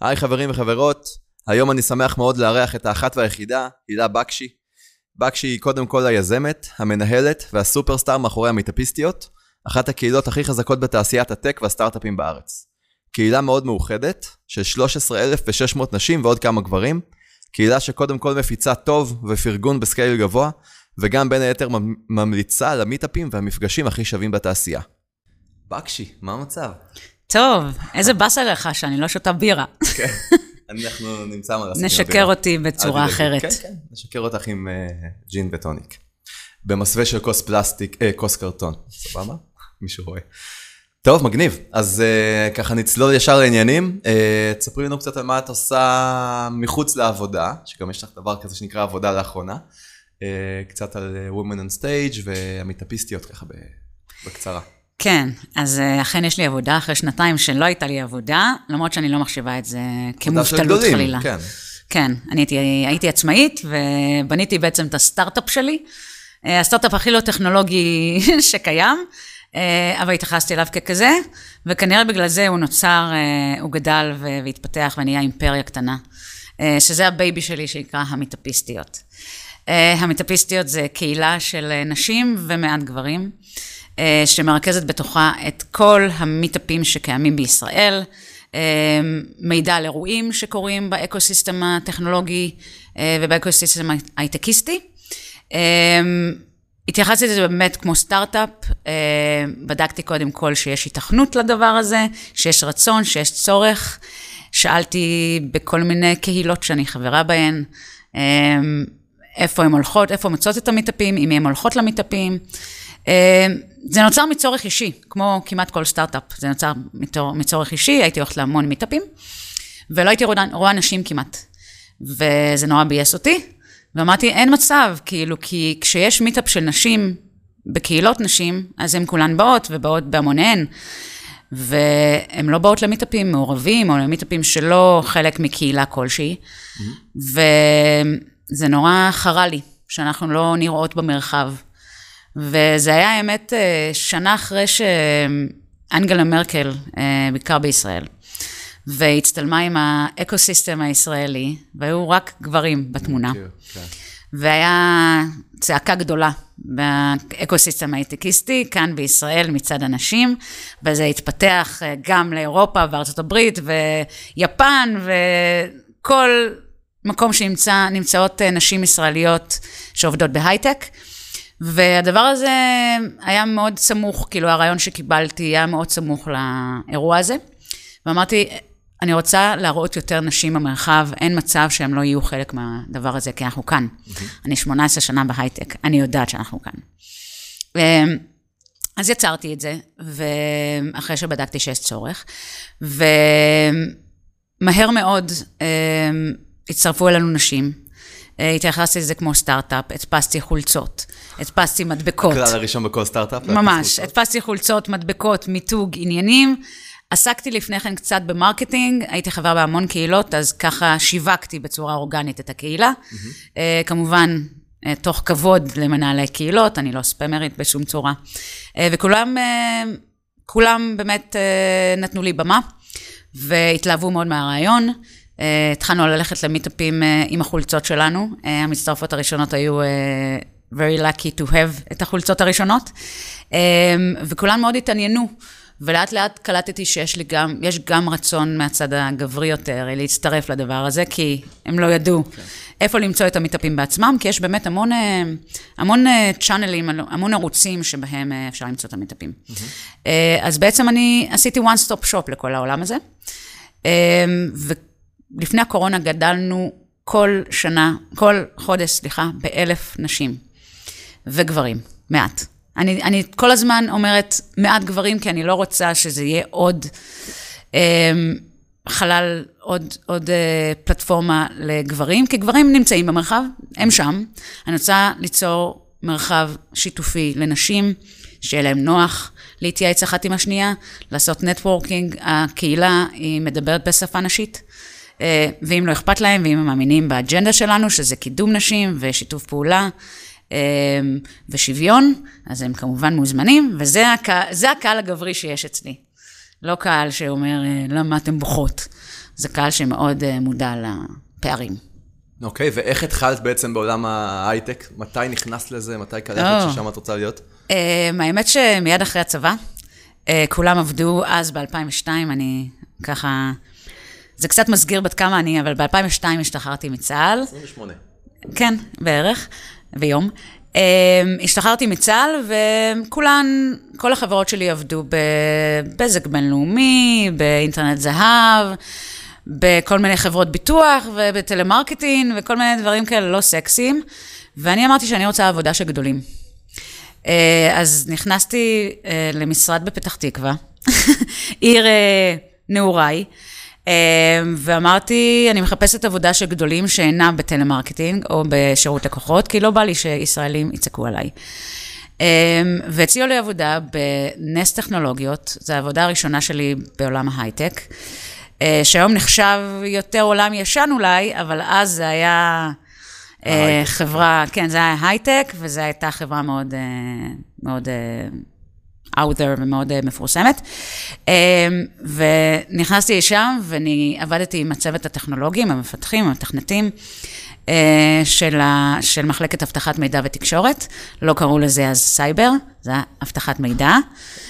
היי חברים וחברות, היום אני שמח מאוד לארח את האחת והיחידה, הילה בקשי. בקשי היא קודם כל היזמת, המנהלת והסופרסטאר מאחורי המיטאפיסטיות, אחת הקהילות הכי חזקות בתעשיית הטק והסטארט-אפים בארץ. קהילה מאוד מאוחדת, של 13,600 נשים ועוד כמה גברים, קהילה שקודם כל מפיצה טוב ופרגון בסקייל גבוה, וגם בין היתר ממליצה על המיטאפים והמפגשים הכי שווים בתעשייה. בקשי, מה המצב? טוב, איזה באסה לך שאני לא שותה בירה. כן, אנחנו נמצא מה לעשות. נשקר אותי בצורה אחרת. כן, כן, נשקר אותך עם אה, ג'ין וטוניק. במסווה של כוס פלסטיק, אה, כוס קרטון. סבבה? מישהו רואה. טוב, מגניב. אז uh, ככה נצלול ישר לעניינים. Uh, תספרי לנו קצת על מה את עושה מחוץ לעבודה, שגם יש לך דבר כזה שנקרא עבודה לאחרונה. Uh, קצת על Women on Stage והמיטאפיסטיות ככה בקצרה. כן, אז אכן יש לי עבודה אחרי שנתיים שלא הייתה לי עבודה, למרות שאני לא מחשיבה את זה כמובטלות חלילה. כן. כן, אני הייתי, הייתי עצמאית ובניתי בעצם את הסטארט-אפ שלי. הסטארט-אפ הכי לא טכנולוגי שקיים. אה, אבל התייחסתי אליו ככזה, וכנראה בגלל זה הוא נוצר, אה, הוא גדל והתפתח ונהיה אימפריה קטנה, אה, שזה ה baby שלי שנקרא המיטאפיסטיות. המיטאפיסטיות זה קהילה של נשים ומעט גברים, שמרכזת בתוכה את כל המיטאפים שקיימים בישראל, מידע על אירועים שקורים ב ecosystem הטכנולוגי וב ecosystem הייטקיסטי. התייחסתי לזה באמת כמו סטארט-אפ, אה, בדקתי קודם כל שיש היתכנות לדבר הזה, שיש רצון, שיש צורך. שאלתי בכל מיני קהילות שאני חברה בהן, אה, איפה הן הולכות, איפה מוצאות את המטפים, אם הן הולכות למטפים. אה, זה נוצר מצורך אישי, כמו כמעט כל סטארט-אפ, זה נוצר מצורך אישי, הייתי הולכת להמון מטפים, ולא הייתי רואה, רואה נשים כמעט. וזה נורא ביאס אותי, ואמרתי, אין מצב, כאילו, כי כשיש מיטאפ של נשים, בקהילות נשים, אז הן כולן באות, ובאות בהמוניהן. והן לא באות למיטאפים מעורבים, או למיטאפים שלא חלק מקהילה כלשהי. Mm-hmm. וזה נורא חרה לי, שאנחנו לא נראות במרחב. וזה היה, האמת, אה, שנה אחרי שאנגלה מרקל אה, ביקר בישראל. והצטלמה עם האקו-סיסטם הישראלי, והיו רק גברים בתמונה. כן. והיה צעקה גדולה ב ecosystem הייטקיסטי, כאן בישראל מצד הנשים, וזה התפתח אה, גם לאירופה וארצות הברית ויפן וכל מקום שנמצאות נשים ישראליות שעובדות בהייטק. והדבר הזה היה מאוד סמוך, כאילו הרעיון שקיבלתי היה מאוד סמוך לאירוע הזה. ואמרתי, אני רוצה להראות יותר נשים במרחב, אין מצב שהם לא יהיו חלק מהדבר הזה, כי אנחנו כאן. Mm-hmm. אני 18 שנה בהייטק, אני יודעת שאנחנו כאן. אמ, אז יצרתי את זה, ואחרי שבדקתי שיש צורך, ומהר מאוד אמ, הצטרפו אלינו נשים. אה, התייחסתי לזה כמו סטארט-אפ, הדפסתי חולצות, הדפסתי מדבקות. הכלל הראשון בכל סטארט-אפ? ממש, הדפסתי חולצות, מדבקות, מיתוג, עניינים. עסקתי לפני כן קצת ב marketing, הייתי חברה בהמון קהילות, אז ככה שיווקתי בצורה אורגנית את הקהילה. Mm-hmm. כמובן, אה, תוך כבוד למנהלי קהילות, אני לא ספמרית בשום צורה. אה, וכולם, כולם באמת נתנו לי במה, והתלהבו מאוד מהרעיון. התחלנו ללכת למיטאפים עם החולצות שלנו. המצטרפות הראשונות היו very lucky to have את החולצות הראשונות, וכולם מאוד התעניינו. ולאט לאט קלטתי שיש לי גם, יש גם רצון מהצד הגברי יותר להצטרף לדבר הזה, כי הם לא ידעו okay. כן. איפה למצוא את המיטאפים בעצמם, כי יש באמת המון, אה, המון צ'אנלים, אה, המון ערוצים שבהם אה, אפשר למצוא את המיטאפים. Mm-hmm. אז בעצם אני עשיתי one stop shop לכל העולם הזה, ולפני הקורונה גדלנו כל שנה, כל חודש, סליחה, באלף נשים וגברים, מעט. אני, אני כל הזמן אומרת מעט גברים, כי אני לא רוצה שזה יהיה עוד אה, חלל, עוד, עוד אה, פלטפורמה לגברים, כי גברים נמצאים במרחב, הם שם. אני רוצה ליצור מרחב שיתופי לנשים, שיהיה להם נוח להתייעץ אחת עם השנייה, לעשות נטוורקינג. הקהילה היא מדברת בשפה נשית. אה, ואם לא אכפת להם, ואם הם מאמינים באג'נדה שלנו, שזה קידום נשים ושיתוף פעולה, ושוויון, אז הם כמובן מוזמנים, וזה הקהל, הקהל הגברי שיש אצלי. לא קהל שאומר, אה, למה אתם בוכות? זה קהל שמאוד אה, מודע לפערים. אוקיי, ואיך התחלת בעצם בעולם ההייטק? מתי נכנסת לזה? מתי קלטת או. ששם את רוצה להיות? Um, האמת שמיד אחרי הצבא, uh, כולם עבדו אז ב-2002, אני ככה... זה קצת מסגיר בת כמה אני, אבל ב-2002 השתחררתי מצה"ל. 28. כן, בערך, ביום. Um, השתחררתי מצה"ל, וכולן, כל החברות שלי עבדו בבזק בינלאומי, באינטרנט זהב, בכל מיני חברות ביטוח ובטלמרקטינג וכל מיני דברים כאלה לא סקסיים, ואני אמרתי שאני רוצה עבודה של גדולים. אה, אז נכנסתי אה, למשרד בפתח תקווה, עיר אה, נעוריי, ואמרתי, אני מחפשת עבודה של גדולים שאינה בטלמרקטינג או בשירות לקוחות, כי לא בא לי שישראלים יצעקו עליי. אה, והציעו לי עבודה בנס טכנולוגיות, זו העבודה הראשונה שלי בעולם ההייטק, אה, שהיום נחשב יותר עולם ישן אולי, אבל אז זה היה... אה, חברה, כן, זה היה הייטק, וזו הייתה חברה מאוד, אה, מאוד אה, out there ומאוד אה, מפורסמת. אה, ונכנסתי לשם, ואני עבדתי עם הצוות הטכנולוגי, עם המפתחים, עם המתכנתים. אה, של, ה, של מחלקת אבטחת מידע ותקשורת, לא קראו לזה אז סייבר, זה היה אבטחת מידע,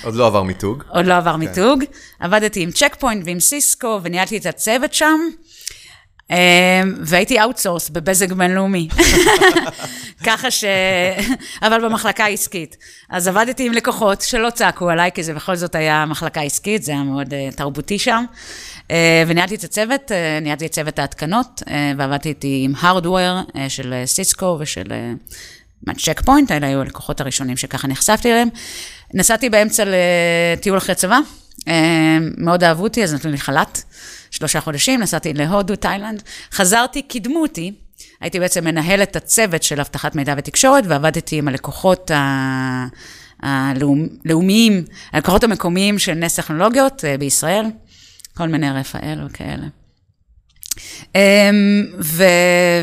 עוד לא עבר מיתוג. עוד לא עבר מיתוג. עבדתי עם צ'ק פוינט ועם סיסקו, וניהלתי את הצוות שם. אמ, והייתי outsource בבזק בינלאומי. ככה ש... אבל במחלקה העסקית. אז עבדתי עם לקוחות שלא צעקו עליי, כי זה בכל זאת היה מחלקה עסקית, זה היה מאוד uh, תרבותי שם. Uh, וניהלתי את הצוות, uh, ניהלתי את צוות ההתקנות, ועבדתי איתי עם הארדוור uh, של סיסקו ושל צ'ק פוינט, אלה היו הלקוחות הראשונים שככה נחשפתי אליהם. נסעתי באמצע לטיול אחרי צבא, מאוד אהבו אותי, אז נתנו לי חל"ת. שלושה חודשים, נסעתי להודו, תאילנד, חזרתי, קידמו אותי. הייתי בעצם מנהלת הצוות של אבטחת מידע ותקשורת, ועבדתי עם הלקוחות הלאומיים, הלקוחות המקומיים של נס טכנולוגיות אה, בישראל, כל מיני רפאל וכאלה. אמ, ו,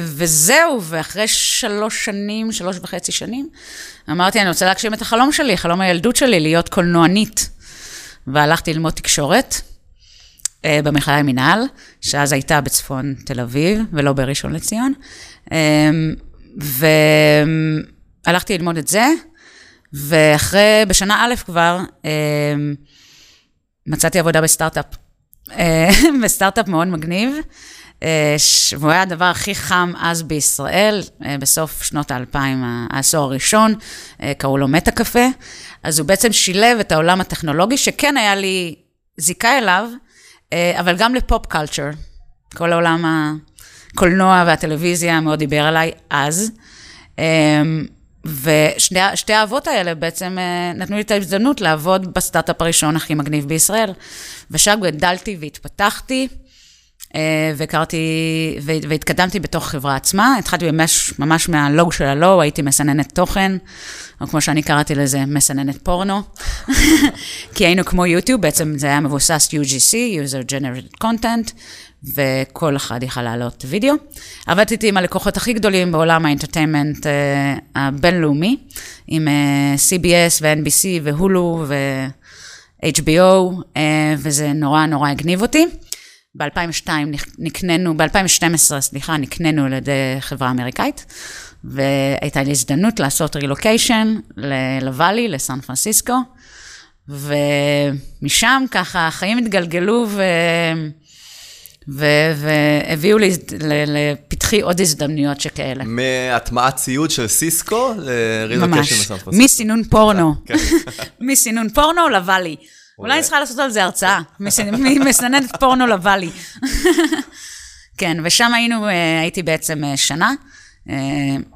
וזהו, ואחרי שלוש שנים, שלוש וחצי שנים, אמרתי, אני רוצה להגשים את החלום שלי, חלום הילדות שלי, להיות קולנוענית. והלכתי ללמוד תקשורת. אה, במכללה למינהל, שאז הייתה בצפון תל אביב, ולא בראשון לציון. והלכתי ללמוד את זה, ואחרי, בשנה א' כבר, מצאתי עבודה בסטארט-אפ. אה, בסטארט-אפ מאוד מגניב, אה, והוא היה הדבר הכי חם אז בישראל, בסוף שנות האלפיים, העשור הראשון, קראו לו מטה קפה. אז הוא בעצם שילב את העולם הטכנולוגי, שכן היה לי זיקה אליו, אבל גם לפופ קלצ'ר. כל העולם הקולנוע והטלוויזיה מאוד דיבר עליי אז. ושתי האהבות האלה בעצם נתנו לי את ההזדמנות לעבוד בסטארט-אפ הראשון הכי מגניב בישראל. ושם גדלתי והתפתחתי, והכרתי, והתקדמתי בתוך חברה עצמה. התחלתי ממש, ממש מהלוג של הלואו, הייתי מסננת תוכן, או כמו שאני קראתי לזה, מסננת פורנו. כי היינו כמו יוטיוב, בעצם זה היה מבוסס UGC, user generated content, וכל אחד יכל לעלות וידאו. עבדתי עם הלקוחות הכי גדולים בעולם האינטרטיימנט uh, הבינלאומי, עם uh, CBS ו-NBC והולו ו-HBO, וזה נורא נורא הגניב אותי. ב-2002 נקננו, ב-2012, סליחה, נקננו על ידי חברה אמריקאית, והייתה לי הזדמנות לעשות רילוקיישן לוואלי, לסן פרנסיסקו, ומשם ככה החיים התגלגלו ו... והביאו לי לפתחי עוד הזדמנויות שכאלה. מהטמעת ציוד של סיסקו לרילוקיישן בסן פרנסיסקו. מסינון פורנו. כן. מסינון פורנו לוואלי. אולי אני צריכה לעשות על זה הרצאה, מסננת פורנו לוואלי. כן, ושם היינו, הייתי בעצם שנה,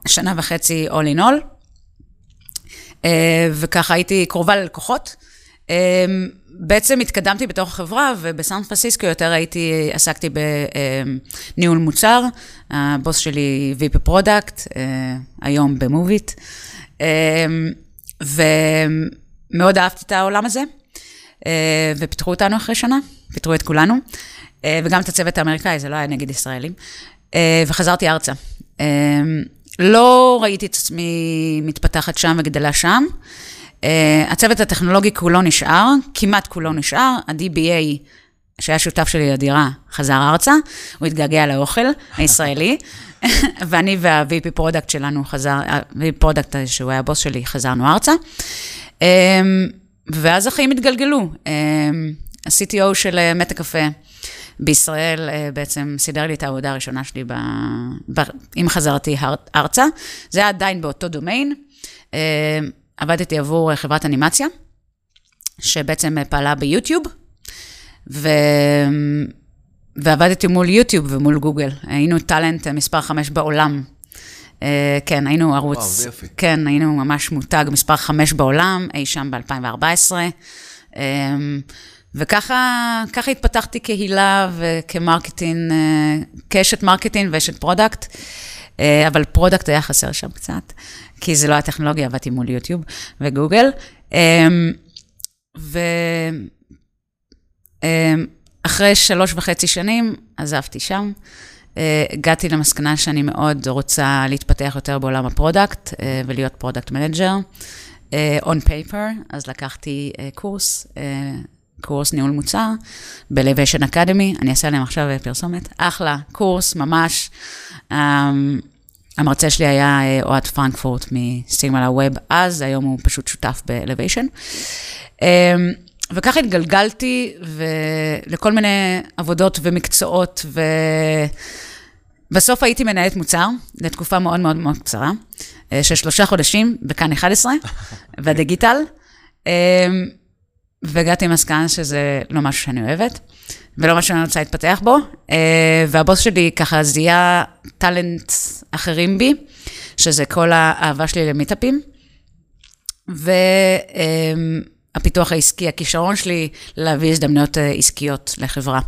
שנה וחצי all in all, וככה הייתי קרובה ללקוחות. בעצם התקדמתי בתוך החברה, ובסן פרנסיסקו יותר הייתי, עסקתי בניהול מוצר, הבוס שלי VP product, היום במוביט, ומאוד אהבתי את העולם הזה. ופיטרו אותנו אחרי שנה, פיטרו את כולנו, וגם את הצוות האמריקאי, זה לא היה נגד ישראלים, וחזרתי ארצה. לא ראיתי את עצמי מתפתחת שם וגדלה שם. הצוות הטכנולוגי כולו נשאר, כמעט כולו נשאר, ה-DBA שהיה שותף שלי לדירה, חזר ארצה, הוא התגעגע לאוכל הישראלי, ואני וה-VP product שלנו חזר, ה-VP product שהוא היה הבוס שלי, חזרנו ארצה. ואז החיים התגלגלו. אמ, ה-CTO של אה, מטה קפה בישראל אה, בעצם סידר לי את העבודה הראשונה שלי ב... ב... עם חזרתי ארצה. זה היה עדיין באותו דומיין. אמ, עבדתי עבור חברת אנימציה, שבעצם פעלה ביוטיוב, ו... ועבדתי מול יוטיוב ומול גוגל. היינו טאלנט מספר 5 בעולם. Uh, כן, היינו ערוץ... וואו, זה יופי. כן, היינו ממש מותג מספר 5 בעולם, אי שם ב-2014. אמ, וככה התפתחתי כקהילה וכ marketing, אה, כאשת marketing ואשת product. אה, אבל product היה חסר שם קצת, כי זה לא היה טכנולוגיה, עבדתי מול יוטיוב וגוגל. אמ, ו... אחרי שלוש וחצי שנים עזבתי שם. אה, הגעתי למסקנה שאני מאוד רוצה להתפתח יותר בעולם ה product אה, ולהיות product manager. און פייפר, אז לקחתי אה, קורס, קורס ניהול מוצר ב-Elevation Academy, אני אעשה להם עכשיו פרסומת. אחלה, קורס, ממש. המרצה שלי היה אוהד פרנקפורט מסיגמל הווב אז, היום הוא פשוט שותף ב-Elevation. וככה התגלגלתי לכל מיני עבודות ומקצועות, ובסוף הייתי מנהלת מוצר לתקופה מאוד מאוד מאוד קצרה, אה, של שלושה חודשים בכאן 11, בדיגיטל, אה, והגעתי למסקנה שזה לא משהו שאני אוהבת, ולא משהו שאני רוצה להתפתח בו, אה, והבוס שלי ככה זיהה טאלנט אחרים בי, שזה כל האהבה שלי למיטאפים, ו... הפיתוח העסקי, הכישרון שלי להביא הזדמנויות אה, עסקיות לחברה.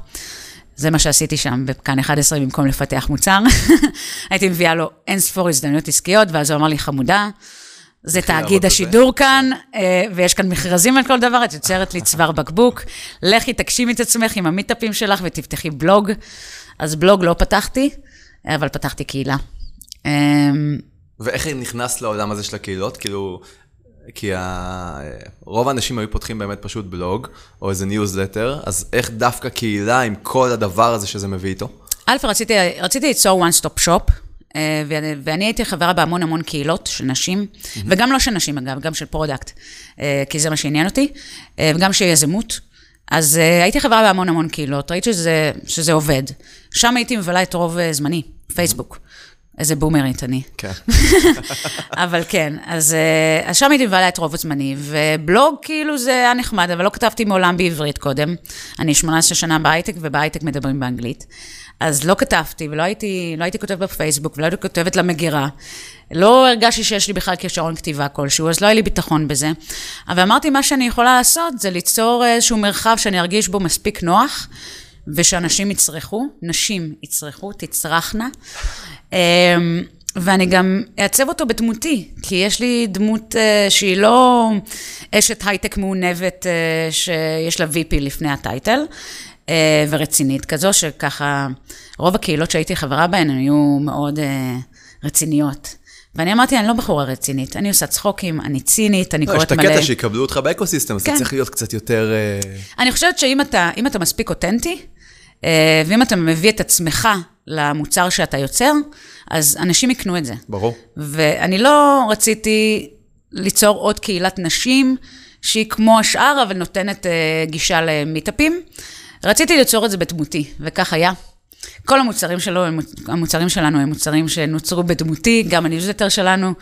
זה מה שעשיתי שם בכאן 11 במקום לפתח מוצר. הייתי מביאה לו אין ספור הזדמנויות עסקיות, ואז הוא אמר לי, חמודה, זה תאגיד השידור כאן, אה, ויש כאן מכרזים על כל דבר, את יוצרת לי צוואר בקבוק, לכי תגשימי את עצמך עם המיטאפים שלך ותפתחי בלוג. אז בלוג לא פתחתי, אבל פתחתי קהילה. אמ, ואיך נכנסת לעולם הזה של הקהילות? כאילו, כי ה... רוב האנשים היו פותחים באמת פשוט בלוג, או איזה ניוזלטר, אז איך דווקא קהילה עם כל הדבר הזה שזה מביא איתו? א', רציתי, רציתי ליצור one stop shop, אה, ואני הייתי חברה בהמון המון קהילות של נשים, mm-hmm. וגם לא של נשים אגב, גם של product, אה, כי זה מה שעניין אותי, אה, וגם של יזמות. אז הייתי חברה בהמון המון קהילות, ראיתי שזה, שזה עובד. שם הייתי מבלה את רוב זמני, פייסבוק. Mm-hmm. איזה בומרית אני. כן. אבל כן, אז, אה, אז שם הייתי מבלה את רוב זמני, ובלוג כאילו זה היה נחמד, אבל לא כתבתי מעולם בעברית קודם. אני 18 שנה בהייטק, ובהייטק מדברים באנגלית. אז לא כתבתי, ולא הייתי, לא הייתי כותבת בפייסבוק, ולא הייתי כותבת למגירה. לא הרגשתי שיש לי בכלל כשעון כתיבה כלשהו, אז לא היה לי ביטחון בזה. אבל אמרתי, מה שאני יכולה לעשות זה ליצור איזשהו מרחב שאני ארגיש בו מספיק נוח, ושאנשים יצרכו, נשים יצרכו, תצרכנה. אמ, ואני גם אעצב אותו בדמותי, כי יש לי דמות uh, שהיא לא אשת הייטק מעונבת uh, שיש לה VP לפני הטייטל, uh, ורצינית כזו, שככה, רוב הקהילות שהייתי חברה בהן היו מאוד uh, רציניות. ואני אמרתי, אני לא בחורה רצינית, אני עושה צחוקים, אני צינית, אני לא, קוראת מלא... יש את הקטע שיקבלו אותך באקוסיסטם, אז כן. אתה צריך להיות קצת יותר... אני חושבת שאם אתה, אתה מספיק אותנטי, ואם אתה מביא את עצמך למוצר שאתה יוצר, אז אנשים יקנו את זה. ברור. ואני לא רציתי ליצור עוד קהילת נשים שהיא כמו השאר, אבל נותנת אה, גישה למיטאפים. רציתי ליצור את זה בדמותי, וכך היה. כל המוצרים שלו, המוצרים שלנו הם מוצרים שנוצרו בדמותי, גם הניוזלטר שלנו,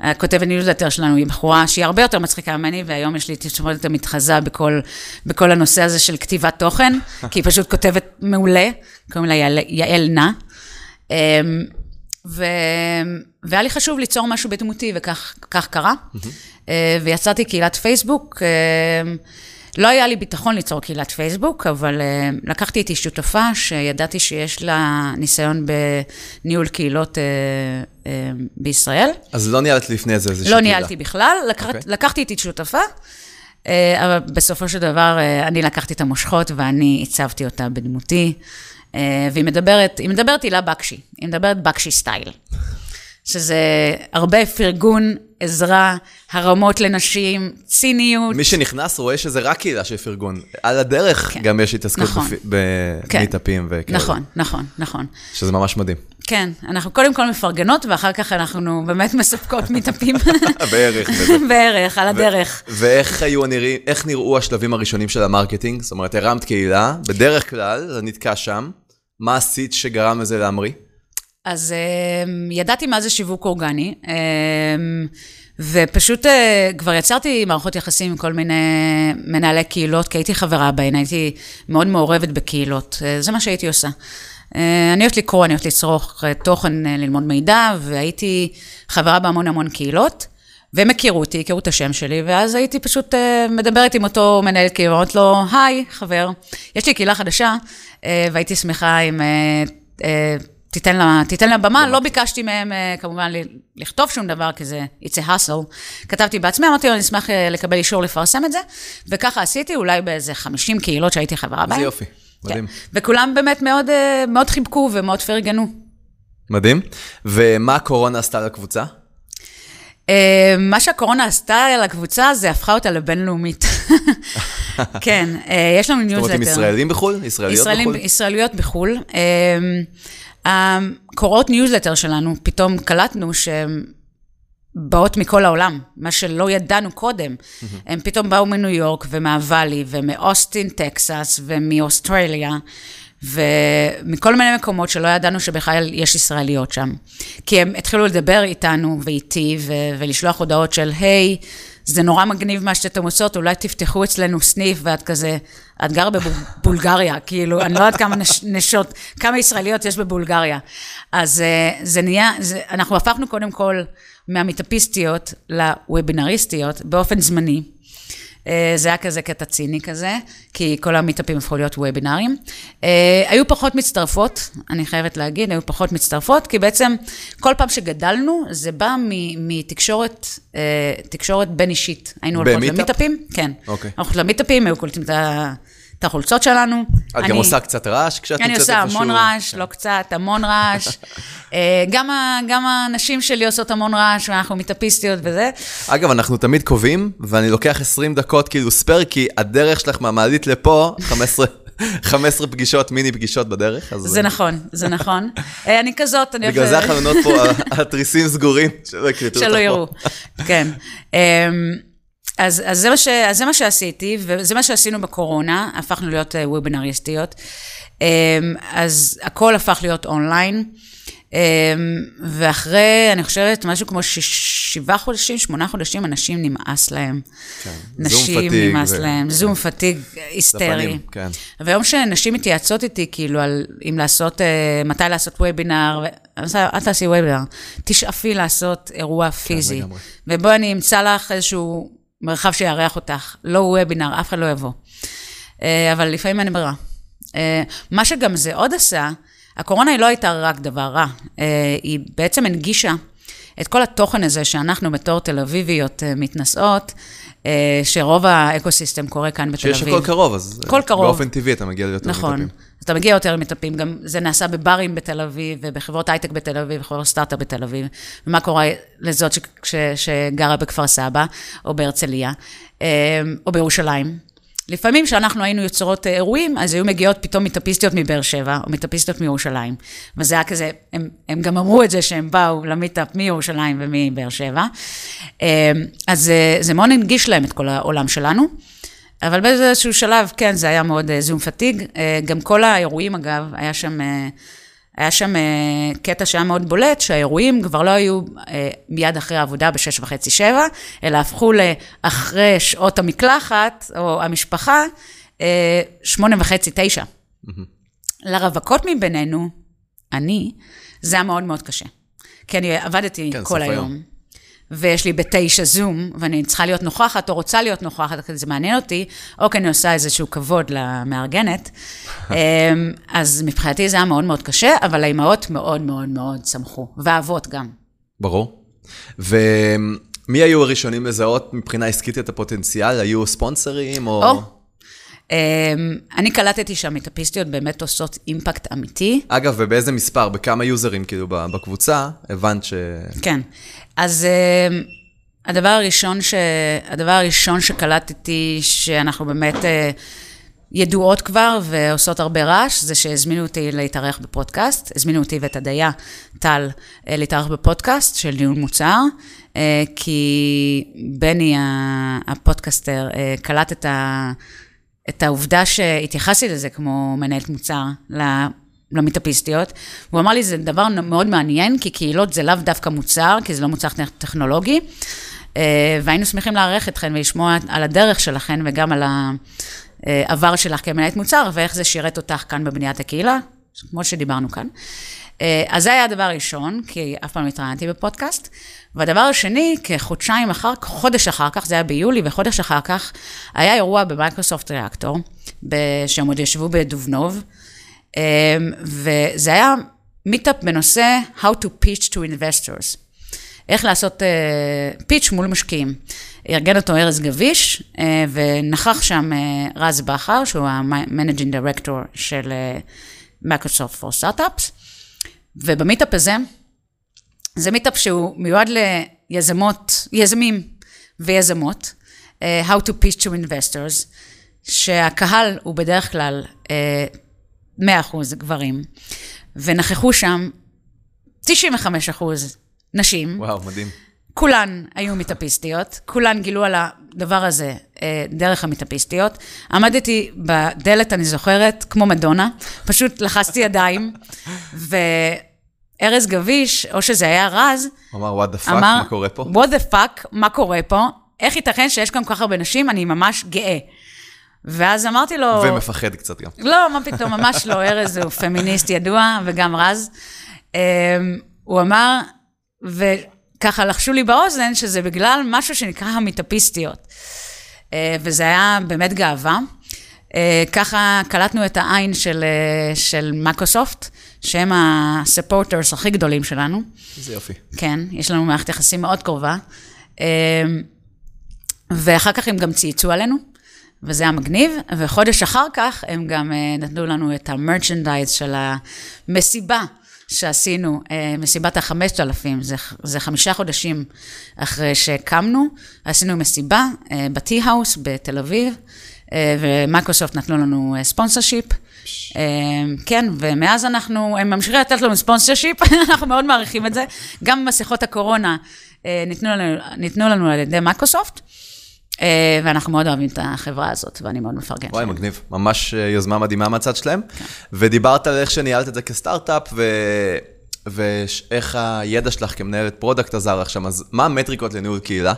הכותבת הניוזלטר שלנו היא בחורה שהיא הרבה יותר מצחיקה ממני, והיום יש לי תסמונת המתחזה בכל, בכל הנושא הזה של כתיבת תוכן, כי היא פשוט כותבת מעולה, קוראים לה יעל, יעל נא. אמ, ו... והיה לי חשוב ליצור משהו בדמותי, וכך קרה. אה, ויצרתי קהילת פייסבוק. לא היה לי ביטחון ליצור קהילת פייסבוק, אבל uh, לקחתי איתי שותפה שידעתי שיש לה ניסיון בניהול קהילות uh, uh, בישראל. אז לא ניהלת לפני זה איזושהי לא קהילה? לא ניהלתי בכלל, לקח, okay. אוקיי. לקחתי איתי שותפה, uh, אבל בסופו של דבר uh, אני לקחתי את המושכות ואני הצבתי אותה בדמותי, אה, והיא מדברת, היא מדברת הילה בקשי, היא מדברת בקשי style. שזה הרבה פרגון, עזרה, הרמות לנשים, ציניות. מי שנכנס רואה שזה רק קהילה של פרגון. על הדרך כן. גם יש התעסקות נכון. כן. במיטאפים וכאלה. נכון, נכון, נכון. שזה ממש מדהים. כן, אנחנו קודם כל מפרגנות, ואחר כך אנחנו באמת מספקות מיטאפים. בערך. בערך, על הדרך. ואיך היו הנראים, איך נראו השלבים הראשונים של ה marketing? זאת אומרת, הרמת קהילה, בדרך כלל זה נתקע שם. מה עשית שגרם לזה להמריא? אז אמ, ידעתי מה זה שיווק אורגני, אמ, ופשוט אה, כבר יצרתי מערכות יחסים עם כל מיני מנהלי קהילות, כי הייתי חברה בהן, הייתי מאוד מעורבת בקהילות, אה, זה מה שהייתי עושה. אה, אני אוהבת לקרוא, אני אוהבת לצרוך תוכן, ללמוד מידע, והייתי חברה בהמון המון קהילות. והם הכירו אותי, הכירו את השם שלי, ואז הייתי פשוט מדברת עם אותו מנהל קהילה, אומרת לו, היי, חבר, יש לי קהילה חדשה, והייתי שמחה אם תיתן לה, תיתן לה במה. לא ביקשתי מהם uh, כמובן לכתוב שום דבר, כי זה it's a hustle. כתבתי בעצמי, אמרתי לו, אני אשמח uh, לקבל אישור לפרסם את זה, וככה עשיתי, אולי באיזה 50 קהילות שהייתי חברה בהן. איזה יופי, מדהים. כן. וכולם באמת מאוד, uh, מאוד חיבקו ומאוד פרגנו. מדהים. ומה הקורונה עשתה לקבוצה? אה, מה שהקורונה עשתה על הקבוצה, זה הפכה אותה לבינלאומית. כן, אה, יש לנו זאת ניוזלטר. אומרת, עם ישראלים בחו"ל? ישראליות ישראלים, בחו"ל? ישראליות בחו"ל. אה, הקוראות ניוזלטר שלנו, פתאום קלטנו שהן באות מכל העולם, מה שלא ידענו קודם. הם פתאום באו מניו יורק ומה Valley ומאוסטין, טקסס ומאוסטרליה. ומכל מיני מקומות שלא ידענו שבכלל יש ישראליות שם. כי הם התחילו לדבר איתנו ואיתי ו- ולשלוח הודעות של, היי, זה נורא מגניב מה שאתם עושות, אולי תפתחו אצלנו סניף, ואת כזה, את גרה בבולגריה, כאילו, אני לא יודעת כמה נש, נשות, כמה ישראליות יש בבולגריה. אז אה, זה נהיה, זה, אנחנו הפכנו קודם כל מהמיטאפיסטיות לוובינריסטיות באופן זמני. אה, זה היה כזה קטע ציני כזה, כי כל המיטאפים הפכו להיות וובינארים. אה, היו פחות מצטרפות, אני חייבת להגיד, היו פחות מצטרפות, כי בעצם כל פעם שגדלנו, זה בא מתקשורת, אה, תקשורת בין אישית. היינו הולכות? למיטאפים, כן. אוקיי. הולכות למיטאפים, היו קולטים את ה- את החולצות שלנו. את גם אני- עושה קצת רעש כשאת אני נמצאת עושה איפשהו? המון רעש, לא קצת, המון רעש. אה, גם ה- גם הנשים שלי עושות המון רעש, ואנחנו מיטאפיסטיות וזה. אגב, אנחנו תמיד קובעים, ואני לוקח 20 דקות כאילו ספייר, כי הדרך שלך מהמעלית לפה, 15, 15 פגישות, מיני פגישות בדרך. אז זה נכון, זה נכון. אה, אני כזאת, אני בגלל זה החלונות פה, התריסים סגורים, שלא יקלטו אותך שלא פה. יראו, כן. אז, אז, זה מה ש, אז זה מה שעשיתי, וזה מה שעשינו בקורונה, הפכנו להיות אה, וובינריסטיות. אמ, אז הכל הפך להיות אונליין, אמ, ואחרי, אני חושבת, משהו כמו שבעה חודשים, שמונה חודשים, אנשים נמאס להם. כן. נשים פתיג נמאס ו- להם, זום פתיג היסטרי. לפנים, כן. והיום שנשים מתייעצות איתי, כאילו, על אם לעשות, אה, מתי לעשות וובינר, אל תעשי וובינר, תשאפי לעשות אירוע פיזי. לגמרי. ובואי אני אמצא לך איזשהו מרחב שיארח אותך, לא וובינר, אף אחד לא יבוא. אה, אבל לפעמים אין ברירה. אה, מה שגם זה עוד עשה, הקורונה היא לא הייתה רק דבר רע, אה, היא בעצם הנגישה את כל התוכן הזה שאנחנו בתור תל אביביות מתנשאות, שרוב ה ecosystem קורה כאן בתל אביב. שיש הכל קרוב, אז הכל קרוב. באופן טבעי אתה מגיע ליותר נכון. מיטאפים. אז אתה מגיע יותר למיטאפים, גם זה נעשה בברים בתל אביב, ובחברות הייטק בתל אביב, בחברות סטארט-אפ בתל אביב. ומה קורה לזאת ש, ש, שגרה בכפר סבא, או בהרצליה, אה, או בירושלים? לפעמים כשאנחנו היינו יוצרות אה, אירועים, אז היו מגיעות פתאום מיטאפיסטיות מבאר שבע, או מיטאפיסטיות מירושלים. וזה היה כזה, הם, הם גם אמרו את זה שהם באו למיטאפ מירושלים ומבאר שבע. אה, אז אה, זה מאוד הנגיש להם את כל העולם שלנו. אבל באיזשהו שלב, כן, זה היה מאוד אה, זום פתיג. אה, גם כל האירועים, אגב, היה שם, אה, היה שם קטע שהיה מאוד בולט, שהאירועים כבר לא היו מיד אחרי העבודה בשש וחצי, שבע, אלא הפכו לאחרי שעות המקלחת, או המשפחה, שמונה וחצי, תשע. לרווקות מבינינו, אני, זה היה מאוד מאוד קשה. כי אני עבדתי כן, כל היום. היום. ויש לי בתשע זום, ואני צריכה להיות נוכחת, או רוצה להיות נוכחת, כי זה מעניין אותי, או כי אני עושה איזשהו כבוד למארגנת. אמ, אז מבחינתי זה היה מאוד מאוד קשה, אבל האימהות מאוד מאוד מאוד שמחו, והאבות גם. ברור. ומי היו הראשונים לזהות מבחינה עסקית את הפוטנציאל? היו ספונסרים או... או, אני קלטתי שהמיטאפיסטיות באמת עושות אימפקט אמיתי. אגב, ובאיזה מספר? בכמה יוזרים כאילו בקבוצה? הבנת ש... כן. אז אמ, הדבר הראשון, ש... הדבר הראשון שקלטתי, שאנחנו באמת אה, ידועות כבר ועושות הרבה רעש, זה שהזמינו אותי להתארח בפודקאסט, הזמינו אותי ואת הדייה, טל, אה, להתארח בפודקאסט של ניהול מוצר, אה, כי בני הפודקאסטר קלט את, ה... את העובדה שהתייחסתי לזה כמו מנהלת מוצר, למיטאפיסטיות. הוא אמר לי, זה דבר מאוד מעניין, כי קהילות זה לאו דווקא מוצר, כי זה לא מוצר טכנולוגי. אה, והיינו שמחים לארח אתכן ולשמוע על הדרך שלכן וגם על העבר שלך כמנהלת מוצר, ואיך זה שירת אותך כאן בבניית הקהילה, כמו שדיברנו כאן. אה, אז זה היה הדבר הראשון, כי אף פעם לא התראיינתי בפודקאסט. והדבר השני, כחודשיים אחר כך, חודש אחר כך, זה היה ביולי, וחודש אחר כך, היה אירוע ב Microsoft Reactor, שהם עוד ישבו בדובנוב, אה, וזה היה מיטאפ בנושא How to pitch to investors. איך לעשות אה, pitch מול משקיעים. ארגן אותו ארז גביש, אה, ונכח שם אה, רז בכר, שהוא ה-Managing Director של Microsoft for Startups, ובמיטאפ הזה, זה מיטאפ שהוא מיועד ליזמות, יזמים ויזמות, אה, How to pitch to investors, שהקהל הוא בדרך כלל אה, 100% גברים, ונכחו שם 95 אחוז נשים. וואו, מדהים. כולן היו מיטאפיסטיות, כולן גילו על הדבר הזה אה, דרך המיטאפיסטיות. עמדתי בדלת, אני זוכרת, כמו מדונה, פשוט לחצתי ידיים, וארז גביש, או שזה היה רז, אמר, what the fuck, מה קורה פה? what the fuck, מה קורה פה? איך ייתכן שיש כאן כל כך הרבה נשים? אני ממש גאה. ואז אמרתי לו... ומפחד קצת גם. לא, מה פתאום, ממש לא, ארז הוא פמיניסט ידוע, וגם רז. אמ, הוא אמר, וככה לחשו לי באוזן שזה בגלל משהו שנקרא המיטאפיסטיות. אה, וזה היה באמת גאווה. אה, ככה קלטנו את העין של, אה, של מקרוסופט, שהם הספורטרס הכי גדולים שלנו. איזה יופי. כן, יש לנו מערכת יחסים מאוד קרובה. ואחר כך הם גם צייצו עלינו, וזה היה מגניב, וחודש אחר כך הם גם נתנו לנו את המרצ'נדייז של המסיבה שעשינו, אה, מסיבת החמשת אלפים, זה, זה חמישה חודשים אחרי שהקמנו, עשינו מסיבה אה, בטי-האוס בתל אביב, אה, ומייקרוסופט נתנו לנו sponsorship. כן, ומאז אנחנו, הם ממשיכים לתת לנו sponsorship, אנחנו מאוד מעריכים את זה. גם במסכות הקורונה ניתנו לנו, ניתנו לנו על ידי מייקרוסופט. אה, ואנחנו מאוד אוהבים את החברה הזאת, ואני מאוד מפרגנת. וואי, מגניב. ממש אה, יוזמה מדהימה מהצד שלהם. כן. ודיברת על איך שניהלת את זה כסטארט-אפ, ו... ואיך הידע שלך כמנהלת product עזר לך שם, אז מה המטריקות לניהול קהילה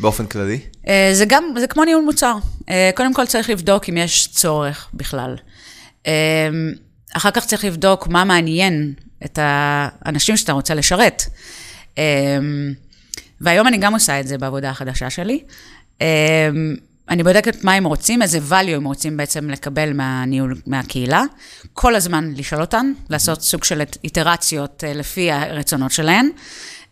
באופן כללי? אה, זה גם, זה כמו ניהול מוצר. קודם כל צריך לבדוק אם יש צורך בכלל. אחר כך צריך לבדוק מה מעניין את האנשים שאתה רוצה לשרת. והיום אני גם עושה את זה בעבודה החדשה שלי. אמ, אני בודקת מה הם רוצים, איזה value הם רוצים בעצם לקבל מהניהול, מהקהילה. כל הזמן לשאול אותן, לעשות סוג של איטרציות אה, לפי הרצונות שלהן.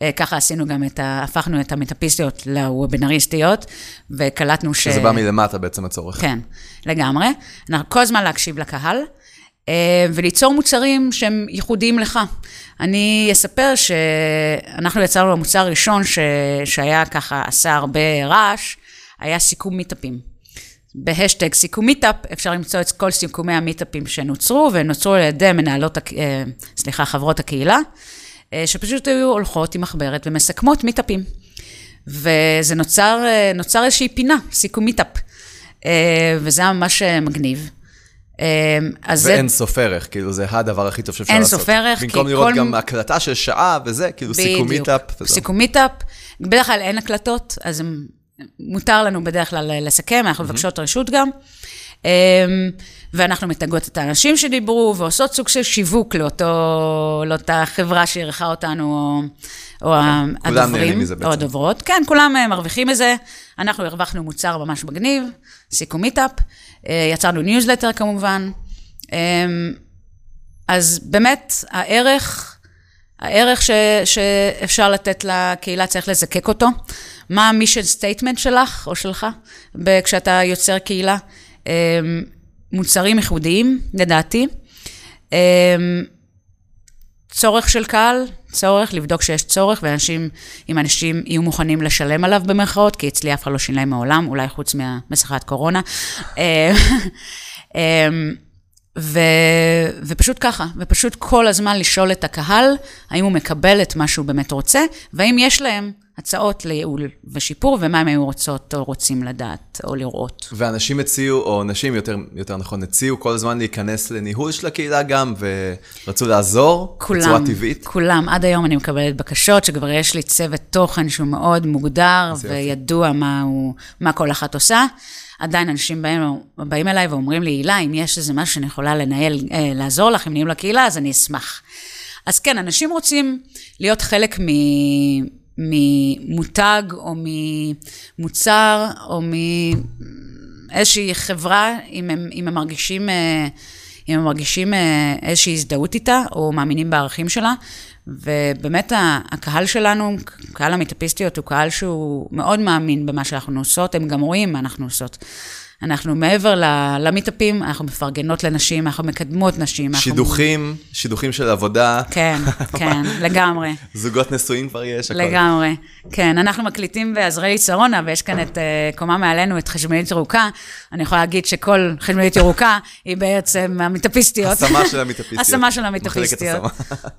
אה, ככה עשינו גם את ה... הפכנו את המטאפיסטיות לוובינריסטיות, וקלטנו ש... שזה בא מלמטה בעצם הצורך. כן, לגמרי. אנחנו כל הזמן להקשיב לקהל, אה, וליצור מוצרים שהם ייחודיים לך. אני אספר שאנחנו יצרנו במוצר הראשון ש... שהיה ככה, עשה הרבה רעש. היה סיכום מיטאפים. בהאשטג סיכום מיטאפ, אפשר למצוא את כל סיכומי המיטאפים שנוצרו, ונוצרו על ידי מנהלות, אה, סליחה, חברות הקהילה, אה, שפשוט היו הולכות עם מחברת ומסכמות מיטאפים. וזה נוצר, אה, נוצר איזושהי פינה, סיכום מיטאפ. וזה היה ממש מגניב. אז ואין זה... סוף ערך, כאילו זה הדבר הכי טוב שאפשר לעשות. אין סוף ערך, במקום לראות כל... גם הקלטה של שעה וזה, כאילו בדיוק. סיכום מיטאפ. סיכום מיטאפ, בדרך כלל אין הקלטות, אז הם מותר לנו בדרך כלל לסכם, אנחנו מבקשות רשות גם. אמ, ואנחנו מתגות את האנשים שדיברו, ועושות סוג של שיווק לאותו, לאותה חברה שאירחה אותנו, או, או כן, הדוברים, או הדוברות. כן, כולם אה, מרוויחים מזה. אנחנו הרווחנו מוצר ממש מגניב, סיכום מיטאפ, אה, יצרנו ניוזלטר כמובן. אמ, אז באמת, הערך, הערך ש, שאפשר לתת לקהילה, צריך לזקק אותו. מה ה mission statement שלך או שלך כשאתה יוצר קהילה? אמ, מוצרים ייחודיים, לדעתי. אמ, צורך של קהל, צורך, לבדוק שיש צורך, ואנשים, אם אנשים יהיו מוכנים לשלם עליו במרכאות, כי אצלי אף אחד לא שילם מעולם, אולי חוץ מהמסכת קורונה. אמ, ו, ופשוט ככה, ופשוט כל הזמן לשאול את הקהל, האם הוא מקבל את מה שהוא באמת רוצה, והאם יש להם הצעות לייעול ושיפור, ומה הם היו רוצות או רוצים לדעת או לראות. ואנשים הציעו, או נשים יותר, יותר נכון, הציעו כל הזמן להיכנס לניהול של הקהילה גם, ורצו לעזור כולם, בצורה טבעית. כולם, עד היום אני מקבלת בקשות, שכבר יש לי צוות תוכן שהוא מאוד מוגדר, וידוע מה, הוא, מה כל אחת עושה. עדיין אנשים באים, באים אליי ואומרים לי, הילה, אם יש איזה משהו שאני יכולה לנהל, אה, לעזור לך עם ניהול הקהילה, אז אני אשמח. אז כן, אנשים רוצים להיות חלק מ... ממותג או ממוצר או מאיזושהי חברה, אם הם, אם הם מרגישים, אה, אם הם מרגישים אה, איזושהי הזדהות איתה או מאמינים בערכים שלה. ובאמת הקהל שלנו, קהל המטאפיסטיות, הוא קהל שהוא מאוד מאמין במה שאנחנו עושות, הם גם רואים מה אנחנו עושות. אנחנו מעבר למיטאפים, אנחנו מפרגנות לנשים, אנחנו מקדמות נשים. שידוכים, אנחנו... שידוכים של עבודה. כן, כן, לגמרי. זוגות נשואים כבר יש, הכל. לגמרי, כן. אנחנו מקליטים בעזריאלי שרונה, ויש כאן את uh, קומה מעלינו, את חשמלית ירוקה. אני יכולה להגיד שכל חשמלית ירוקה היא בעצם המיטאפיסטיות. השמה של המיטאפיסטיות. השמה של המיטאפיסטיות.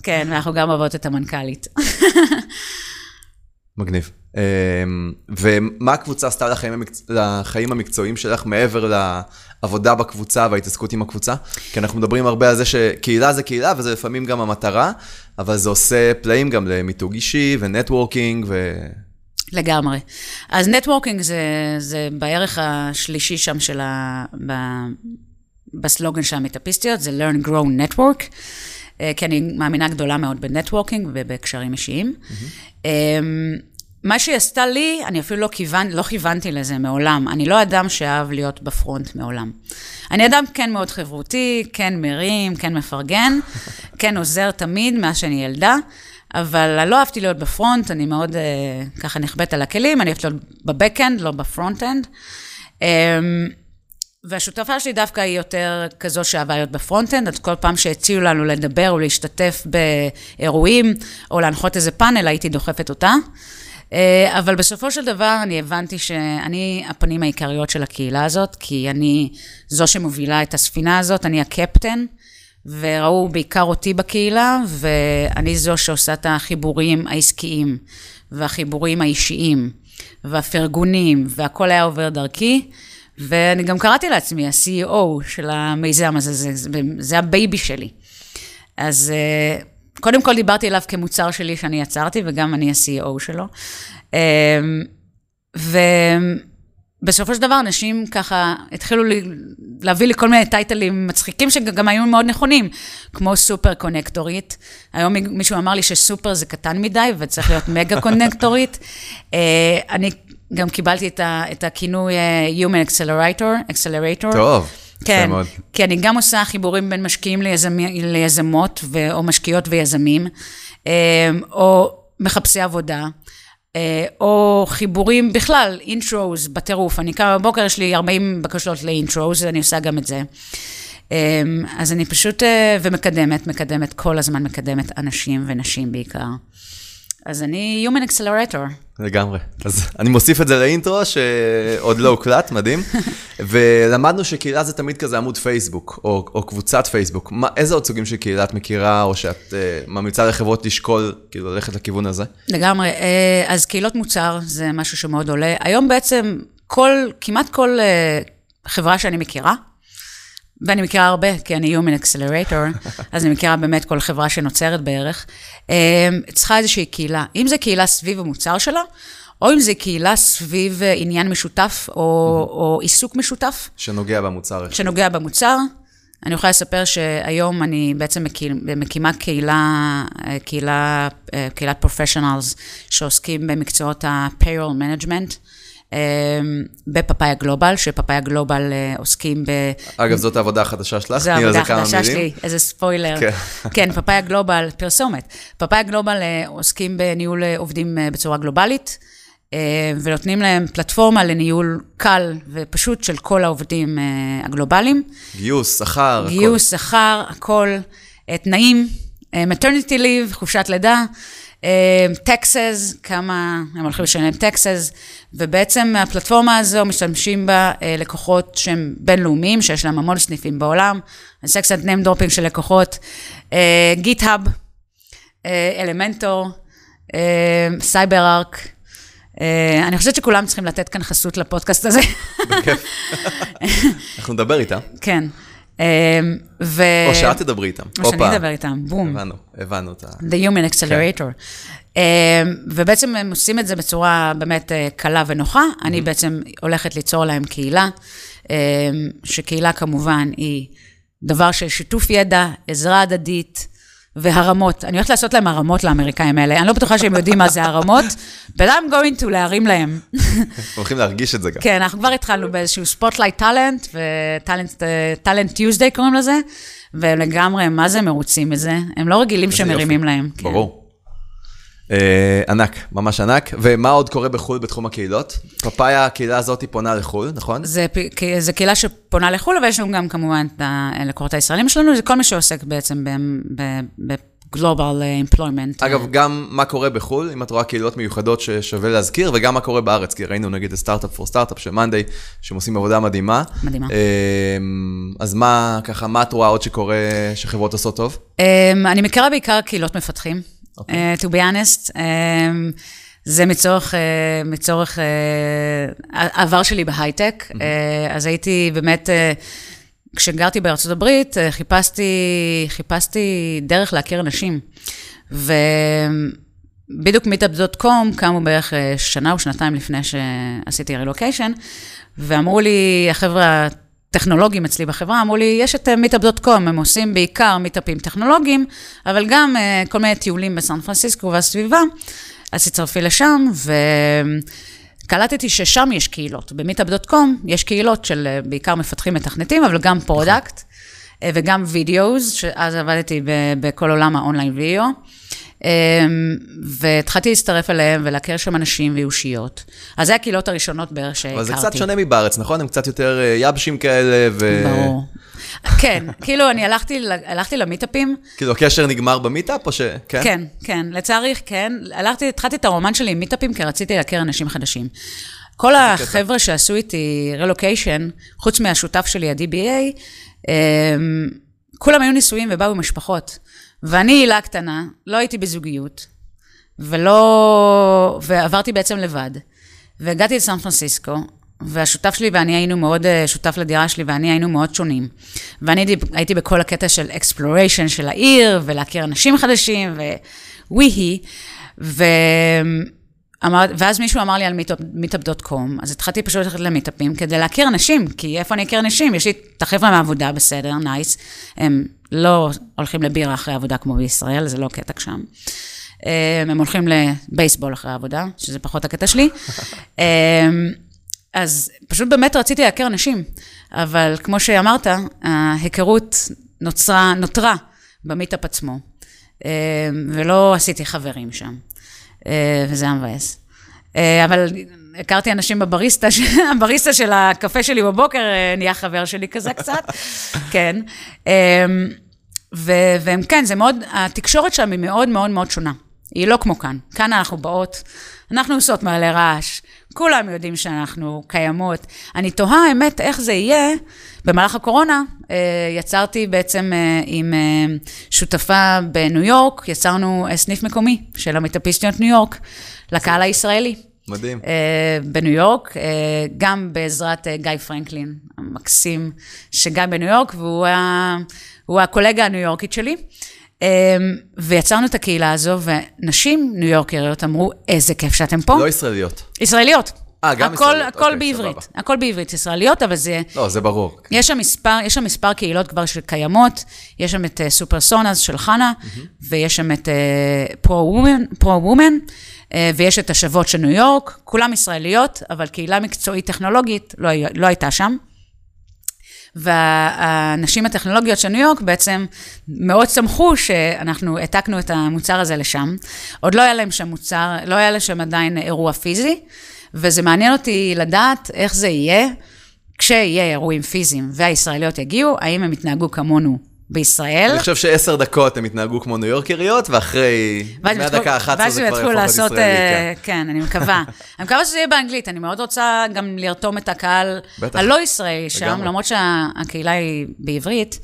כן, ואנחנו גם אוהבות את המנכ"לית. מגניב. אמ, ומה הקבוצה עשתה לחיים, המקצ... לחיים המקצועיים שלך מעבר לעבודה בקבוצה וההתעסקות עם הקבוצה? כי אנחנו מדברים הרבה על זה שקהילה זה קהילה וזה לפעמים גם המטרה, אבל זה עושה פלאים גם למיתוג אישי ו networking ו... לגמרי. אז networking זה, זה בערך השלישי שם של ה... ב... בסלוגן של המיטאפיסטיות, זה learn, grow, network. אה, כי אני מאמינה גדולה מאוד ב networking ובקשרים אישיים. Mm-hmm. מה שהיא עשתה לי, אני אפילו לא, כיוון, לא כיוונתי לזה מעולם. אני לא אדם שאהב להיות ב front מעולם. אני אדם כן מאוד חברותי, כן מרים, כן מפרגן, כן עוזר תמיד מאז שאני ילדה, אבל לא אהבתי להיות ב front, אני מאוד אה, ככה נחבאת אל הכלים, אני אוהבת להיות ב back-end, לא ב front-end. אה, והשותפה שלי דווקא היא יותר כזו שאהבה להיות ב front-end, אז כל פעם שהציעו לנו לדבר או להשתתף באירועים, או להנחות איזה פאנל, הייתי דוחפת אותה. אה, אבל בסופו של דבר אני הבנתי שאני הפנים העיקריות של הקהילה הזאת, כי אני זו שמובילה את הספינה הזאת, אני הקפטן, וראו בעיקר אותי בקהילה, ואני זו שעושה את החיבורים העסקיים, והחיבורים האישיים, והפרגונים, והכל היה עובר דרכי. ואני גם קראתי לעצמי ה-CEO של המיזם הזה, זה, זה, זה ה baby שלי. אז אה, קודם כל דיברתי אליו כמוצר שלי שאני יצרתי, וגם אני ה-CEO שלו. אמ, ובסופו של דבר, אנשים ככה התחילו לי, להביא לי כל מיני טייטלים מצחיקים שגם היו מאוד נכונים, כמו סופר קונקטורית. היום מישהו אמר לי שסופר זה קטן מדי וצריך להיות מגה קונקטורית. אה, אני גם קיבלתי את, ה, את הכינוי אה, Human Accelerator, Accelerator. טוב. כן, כי אני גם עושה חיבורים בין משקיעים ליזמ, ליזמות, ו, או משקיעות ויזמים, אה, או מחפשי עבודה, אה, או חיבורים בכלל, אינטרוז בטירוף. אני קמה בבוקר, יש לי 40 בקשות לאינטרוז, אני עושה גם את זה. אז אני פשוט, ומקדמת, מקדמת, כל הזמן מקדמת אנשים ונשים בעיקר. אז אני Human Accelerator. לגמרי. אז אני מוסיף את זה לאינטרו, שעוד לא הוקלט, מדהים. ולמדנו שקהילה זה תמיד כזה עמוד פייסבוק, או, או קבוצת פייסבוק. מה, איזה עוד סוגים של קהילה את מכירה, או שאת uh, ממליצה לחברות לשקול, כאילו, ללכת לכיוון הזה? לגמרי. Uh, אז קהילות מוצר זה משהו שמאוד עולה. היום בעצם כל, כמעט כל uh, חברה שאני מכירה, ואני מכירה הרבה, כי אני Human Accelerator, אז אני מכירה באמת כל חברה שנוצרת בערך, אמ, צריכה איזושהי קהילה. אם זה קהילה סביב המוצר שלה, או אם זה קהילה סביב אה, עניין משותף, או, או עיסוק משותף. שנוגע במוצר. שנוגע במוצר. אני יכולה לספר שהיום אני בעצם מקימה קהילה, אה, קהילה, אה, קהילת פרופשיונלס שעוסקים במקצועות ה-payroll management. אמ, בפאפאיה גלובל, שפאפאיה גלובל אה, עוסקים ב... אגב, זאת העבודה החדשה שלך, תני לזה כמה מילים. זו העבודה החדשה שלי, איזה ספוילר. כן, כן פאפאיה גלובל, פרסומת. פאפאיה גלובל אה, עוסקים בניהול אה, עובדים בצורה גלובלית, ונותנים להם פלטפורמה לניהול קל ופשוט של כל העובדים הגלובליים. גיוס, שכר, הכל. גיוס, שכר, הכל. תנאים, maternity leave, חופשת לידה, taxes, כמה הם הולכים לשלם taxes, ובעצם הפלטפורמה הזו משתמשים בה לקוחות שהם בינלאומיים, שיש להם המון סניפים בעולם, קצת name dropping של לקוחות, GitHub, Elementor, CyberArk, אני חושבת שכולם צריכים לתת כאן חסות לפודקאסט הזה. בכיף. אנחנו נדבר איתם. כן. ו... או שאת תדברי איתם. או שאני אדבר איתם, בום. הבנו, הבנו את ה... The Human Accelerator. כן. ובעצם הם עושים את זה בצורה באמת קלה ונוחה. אני בעצם הולכת ליצור להם קהילה, שקהילה כמובן היא דבר של שיתוף ידע, עזרה הדדית. והרמות. אני הולכת לעשות להם הרמות לאמריקאים האלה. אני לא בטוחה שהם יודעים מה זה הרמות, but I'm going to להרים להם. הולכים להרגיש את זה גם. כן, אנחנו כבר התחלנו באיזשהו spotlight talent, ו Talent Tuesday קוראים לזה, והם לגמרי, מה זה מרוצים מזה? הם לא רגילים שמרימים להם. ברור. אה, ענק, ממש ענק. ומה עוד קורה בחו"ל בתחום הקהילות? פאפאיה, הקהילה הזאת פונה לחו"ל, נכון? זה, זה קהילה שפונה לחו"ל, אבל יש לנו גם כמובן את הלקוחות הישראלים שלנו, זה כל מי שעוסק בעצם ב-global employment. אגב, גם מה קורה בחו"ל, אם את רואה קהילות מיוחדות ששווה להזכיר, וגם מה קורה בארץ, כי ראינו נגיד את סטארט-אפ פור סטארט-אפ של מאנדיי, שהם עושים עבודה מדהימה. מדהימה. אז מה, ככה, מה את רואה עוד שקורה, שחברות עושות טוב? אני מכירה בעיקר קהילות מפתחים. Okay. Uh, to be honest, um, זה מצורך, uh, מצורך העבר שלי בהייטק, mm-hmm. אז הייתי באמת, כשגרתי בארצות הברית, חיפשתי, חיפשתי דרך להכיר אנשים. ובדיוק Meetup.com קמו בערך שנה או שנתיים לפני שעשיתי רילוקיישן, ואמרו לי, החבר'ה טכנולוגים אצלי בחברה, אמרו לי, יש את Meetup.com, הם עושים בעיקר מיטאפים טכנולוגיים, אבל גם uh, כל מיני טיולים בסן פרנסיסקו והסביבה, אז תצטרפי לשם, וקלטתי ששם יש קהילות. ב Meetup.com יש קהילות של uh, בעיקר מפתחים מתכנתים, אבל גם product, uh, וגם videos, שאז עבדתי בכל עולם ה online video. והתחלתי להצטרף אליהם ולהכיר שם אנשים ואושיות. אז זה הקהילות הראשונות בערך שהכרתי. אבל זה קצת שונה מבארץ, נכון? הם קצת יותר יבשים כאלה ו... ברור. כן, כאילו, אני הלכתי, הלכתי ל meetupים. כאילו, הקשר נגמר ב meetup או ש... כן? כן, כן, לצערי, כן. הלכתי, התחלתי את הרומן שלי עם meetupים, כי רציתי להכיר אנשים חדשים. כל החבר'ה שעשו איתי רלוקיישן, חוץ מהשותף שלי, ה-DBA, כולם היו נישואים ובאו עם משפחות. ואני הילה קטנה, לא הייתי בזוגיות, ולא... ועברתי בעצם לבד. והגעתי לסן פרנסיסקו, והשותף שלי ואני היינו מאוד, שותף לדירה שלי ואני היינו מאוד שונים. ואני הייתי בכל הקטע של exploration של העיר, ולהכיר אנשים חדשים, ווי-הי. ו... אמר, ואז מישהו אמר לי על meetup.com, אז התחלתי פשוט ללכת ל meetupים כדי להכיר אנשים, כי איפה אני אכיר אנשים? יש לי את החבר'ה מהעבודה, בסדר, nice. הם לא הולכים לבירה אחרי עבודה כמו בישראל, זה לא קטע שם. הם הולכים לבייסבול אחרי העבודה, שזה פחות הקטע שלי. אז פשוט באמת רציתי להכיר אנשים, אבל כמו שאמרת, ההיכרות נוצרה, נותרה במיטאפ עצמו, ולא עשיתי חברים שם. וזה היה מבאס. אבל הכרתי אנשים בבריסטה, הבריסטה של הקפה שלי בבוקר נהיה חבר שלי כזה קצת, כן. והם כן, זה מאוד, התקשורת שם היא מאוד מאוד מאוד שונה. היא לא כמו כאן. כאן אנחנו באות, אנחנו עושות מעלה רעש, כולם יודעים שאנחנו קיימות. אני תוהה, האמת, איך זה יהיה. במהלך הקורונה יצרתי בעצם עם שותפה בניו יורק, יצרנו סניף מקומי של המטאפיסטיות ניו יורק, לקהל הישראלי. מדהים. בניו יורק, גם בעזרת גיא פרנקלין, המקסים, שגיא בניו יורק, והוא הקולגה הניו יורקית שלי. ויצרנו את הקהילה הזו, ונשים ניו יורקריות אמרו, איזה כיף שאתם פה. לא ישראליות. ישראליות. אה, גם הכל, ישראליות. הכל אוקיי, בעברית, סבבה. הכל בעברית, ישראליות, אבל זה... לא, זה ברור. יש שם מספר, יש שם מספר קהילות כבר שקיימות, יש שם את סופר סונאז של חנה, ויש שם את פרו-וומן, ויש את השוות של ניו יורק, כולם ישראליות, אבל קהילה מקצועית טכנולוגית לא, לא הייתה שם. והנשים הטכנולוגיות של ניו יורק בעצם מאוד שמחו שאנחנו העתקנו את המוצר הזה לשם. עוד לא היה להם שם מוצר, לא היה להם שם עדיין אירוע פיזי, וזה מעניין אותי לדעת איך זה יהיה כשיהיה אירועים פיזיים והישראליות יגיעו, האם הם יתנהגו כמונו בישראל. אני חושב שעשר דקות הם התנהגו כמו ניו יורקריות, ואחרי מהדקה ה-11 זה כבר יכול להיות ישראלי. כן. כן, אני מקווה. אני מקווה שזה יהיה באנגלית, אני מאוד רוצה גם לרתום את הקהל. הלא ישראלי שם. למרות שהקהילה היא בעברית,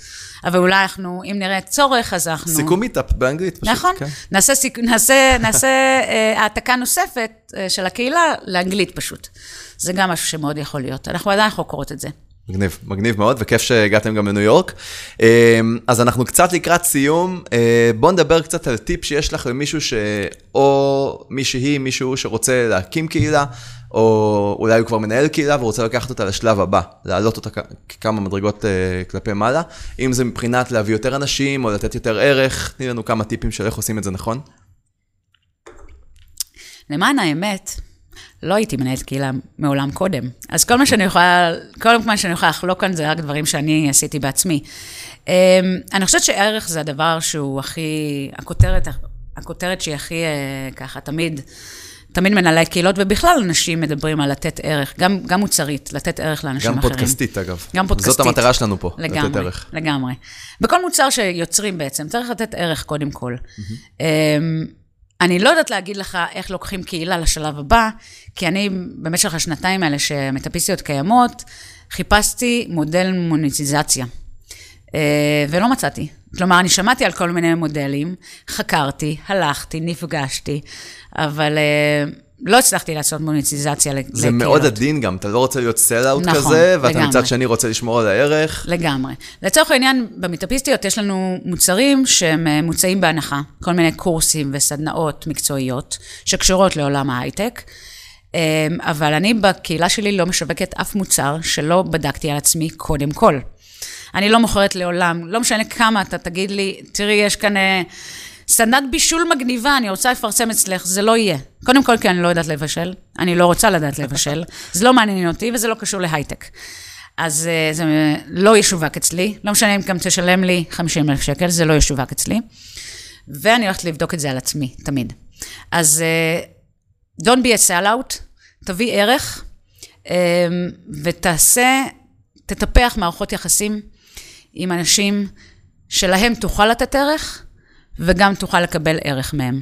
אבל אולי אנחנו, אם נראה צורך, אז אנחנו... סיכום מיטאפ באנגלית פשוט, נכון, כן. נעשה, סיכ... נעשה, נעשה אה, העתקה נוספת אה, של הקהילה לאנגלית פשוט. זה גם משהו שמאוד יכול להיות. אנחנו עדיין חוקרות את זה. מגניב, מגניב מאוד, וכיף שהגעתם גם לניו יורק. אמ, אז אנחנו קצת לקראת סיום, אה, בואו נדבר קצת על טיפ שיש לך למישהו ש... או מישהי, מישהו שרוצה להקים קהילה, או אולי הוא כבר מנהל קהילה ורוצה לקחת אותה לשלב הבא, להעלות אותה כמה מדרגות אה, כלפי מעלה, אם זה מבחינת להביא יותר אנשים או לתת יותר ערך, תני לנו כמה טיפים של איך עושים את זה נכון. למען האמת, לא הייתי מנהלת קהילה מעולם קודם. אז כל מה שאני יכולה, כל מה שאני יכולה לחלוק כאן זה רק דברים שאני עשיתי בעצמי. אמ, אני חושבת שערך זה הדבר שהוא הכי, הכותרת, הכותרת שהיא הכי אה, ככה, תמיד, תמיד מנהלי קהילות, ובכלל אנשים מדברים על לתת ערך, גם, גם מוצרית, לתת ערך לאנשים גם אחרים. גם פודקאסטית, אגב. גם פודקאסטית. זאת המטרה שלנו פה, לגמרי, לתת ערך. לגמרי. בכל מוצר שיוצרים בעצם, צריך לתת ערך קודם כל. Mm-hmm. אני לא יודעת להגיד לך איך לוקחים קהילה לשלב הבא, כי אני במשך השנתיים האלה שמטאפיסטיות קיימות, חיפשתי מודל מוניטיזציה. אה, ולא מצאתי. כלומר, אני שמעתי על כל מיני מודלים, חקרתי, הלכתי, נפגשתי, אבל אה, לא הצלחתי לעשות מוניטיזציה לקהילות. זה מאוד עדין גם, אתה לא רוצה להיות סל-אאוט נכון, כזה, ואתה לגמרי. מצד שני רוצה לשמור על הערך. לגמרי. לצורך העניין, במטאפיסטיות יש לנו מוצרים שהם אה, מוצאים בהנחה, כל מיני קורסים וסדנאות מקצועיות שקשורות לעולם ההייטק. אה, אבל אני בקהילה שלי לא משווקת אף מוצר שלא בדקתי על עצמי קודם כל. אני לא מוכרת לעולם, לא משנה כמה אתה תגיד לי, תראי, יש כאן... סדנת בישול מגניבה, אני רוצה לפרסם אצלך, זה לא יהיה. קודם כל, כי אני לא יודעת לבשל, אני לא רוצה לדעת לבשל, זה לא מעניין אותי וזה לא קשור להייטק. אז אה, זה לא ישווק אצלי, לא משנה אם גם תשלם לי 50 אלף שקל, זה לא ישווק אצלי. ואני הולכת לבדוק את זה על עצמי, תמיד. אז אה, don't be a sell-out, תביא ערך, אה, ותעשה, תטפח מערכות יחסים עם אנשים שלהם תוכל לתת ערך, וגם תוכל לקבל ערך מהם.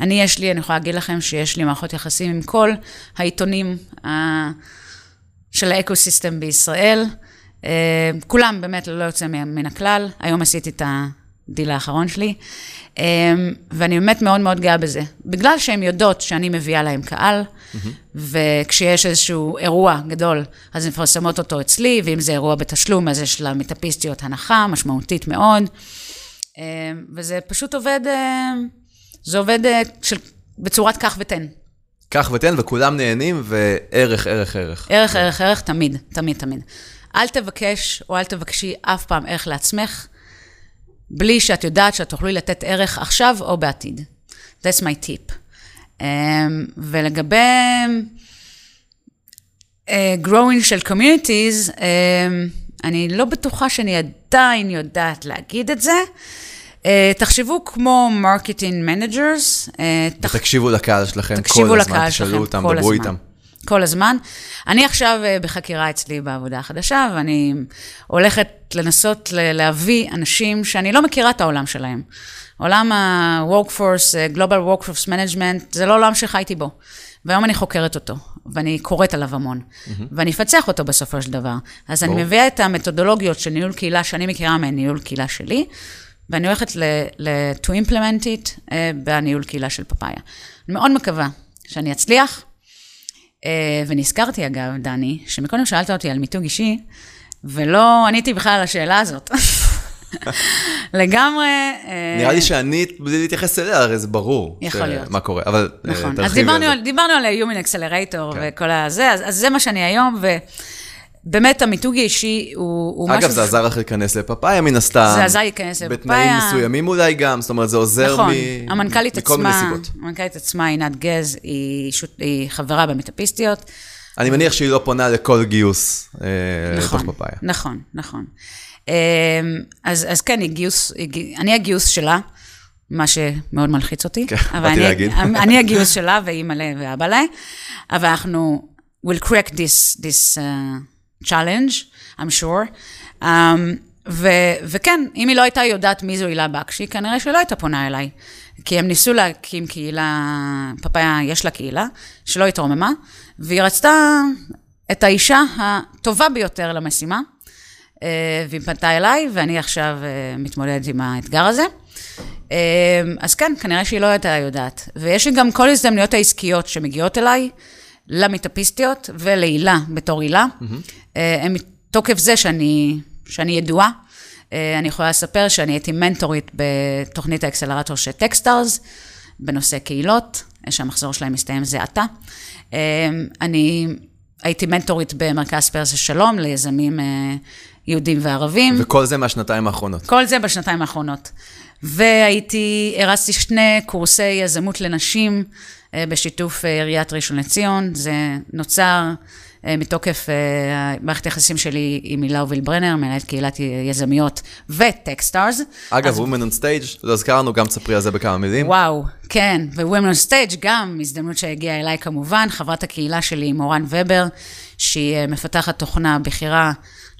אני, יש לי, אני יכולה להגיד לכם שיש לי מערכות יחסים עם כל העיתונים ה... של האקו-סיסטם בישראל. אה, כולם באמת ללא יוצא מן הכלל. היום עשיתי את הדיל האחרון שלי, אה, ואני באמת מאוד מאוד גאה בזה. בגלל שהן יודעות שאני מביאה להם קהל, mm-hmm. וכשיש איזשהו אירוע גדול, אז הן מפרסמות אותו אצלי, ואם זה אירוע בתשלום, אז יש למטאפיסטיות הנחה משמעותית מאוד. אמ, וזה פשוט עובד, אמ, זה עובד אה, של, בצורת קח ותן. קח ותן, וכולם נהנים, וערך, ערך, ערך. ערך, ערך, ערך, תמיד, תמיד, תמיד. אל תבקש או אל תבקשי אף פעם ערך לעצמך, בלי שאת יודעת שאת תוכלי לתת ערך עכשיו או בעתיד. That's my tip. Um, ולגבי uh, growing של communities, um, אני לא בטוחה שאני עדיין יודעת להגיד את זה. Uh, תחשבו כמו marketing managers. Uh, ותקשיבו לקהל שלכם כל הזמן, תשאלו אותם, דברו איתם. כל הזמן. אני עכשיו uh, בחקירה אצלי בעבודה החדשה, ואני הולכת לנסות להביא אנשים שאני לא מכירה את העולם שלהם. עולם ה-workforce, Global Workforce Management, זה לא עולם שחייתי בו. והיום אני חוקרת אותו, ואני קוראת עליו המון, mm-hmm. ואני אפצח אותו בסופו של דבר. אז בוא. אני מביאה את המתודולוגיות של ניהול קהילה שאני מכירה מניהול קהילה שלי, ואני הולכת ל- to implement it uh, בניהול קהילה של פאפאיה. אני מאוד מקווה שאני אצליח, uh, ונזכרתי אגב, דני, שמקודם שאלת אותי על מיתוג אישי, ולא עניתי בכלל על השאלה הזאת. לגמרי. אה, נראה לי שאני, בלי להתייחס אליה, הרי זה ברור. יכול להיות. מה קורה, אבל נכון. אז דיברנו על Human Accelerator כן. וכל הזה, אז זה מה שאני היום, ו... באמת, המיתוג האישי הוא, הוא אגב, משהו... אגב, זה עזר לך להיכנס לפאפאיה מן הסתם. זה עזר להיכנס לפאפאיה. בתנאים מסוימים אולי גם, זאת אומרת, זה עוזר נכון, מ... המנכ"לית מכל עצמה, מיני סיבות. המנכ"לית עצמה, עינת גז, היא, שות, היא חברה במטאפיסטיות. אני מניח שהיא לא פונה לכל גיוס אה, נכון, לתוך פאפאיה. נכון, נכון. אמ, אז, אז כן, היא גיוס, היא, אני הגיוס שלה, מה שמאוד מלחיץ אותי. כן, באתי להגיד. אני הגיוס שלה, והיא מלא ואבא לה, אבל אנחנו will crack this, this uh, challenge, I'm sure. Um, ו- וכן, אם היא לא הייתה יודעת מי זו הילה בקשי, כנראה שלא הייתה פונה אליי. כי הם ניסו להקים קהילה, פאפאיה יש לה קהילה, שלא התרוממה, והיא רצתה את האישה הטובה ביותר למשימה, אה, והיא פנתה אליי, ואני עכשיו אה, מתמודדת עם האתגר הזה. אה, אז כן, כנראה שהיא לא הייתה יודעת. ויש לי גם כל הזדמנויות העסקיות שמגיעות אליי, למיטאפיסטיות ולהילה בתור הילה, mm-hmm. הם מתוקף זה שאני, שאני ידועה. אני יכולה לספר שאני הייתי מנטורית בתוכנית האקסלרטור של Techstars, בנושא קהילות, שהמחזור שלהם מסתיים זה עתה. אני הייתי מנטורית במרכז פרס השלום ליזמים יהודים וערבים. וכל זה מהשנתיים האחרונות. כל זה בשנתיים האחרונות. והייתי, הרצתי שני קורסי יזמות לנשים אה, בשיתוף אה, עיריית ראשון לציון. זה נוצר אה, מתוקף מערכת היחסים שלי עם הילה אוביל ברנר, מנהלת קהילת יזמיות ו Techstars. אגב, אז... Women on Stage, לא הזכרנו, גם תספרי על זה בכמה מילים. וואו, כן, ו-Women on Stage גם, הזדמנות שהגיעה אליי כמובן, חברת הקהילה שלי, מורן ובר, שהיא מפתחת תוכנה בכירה.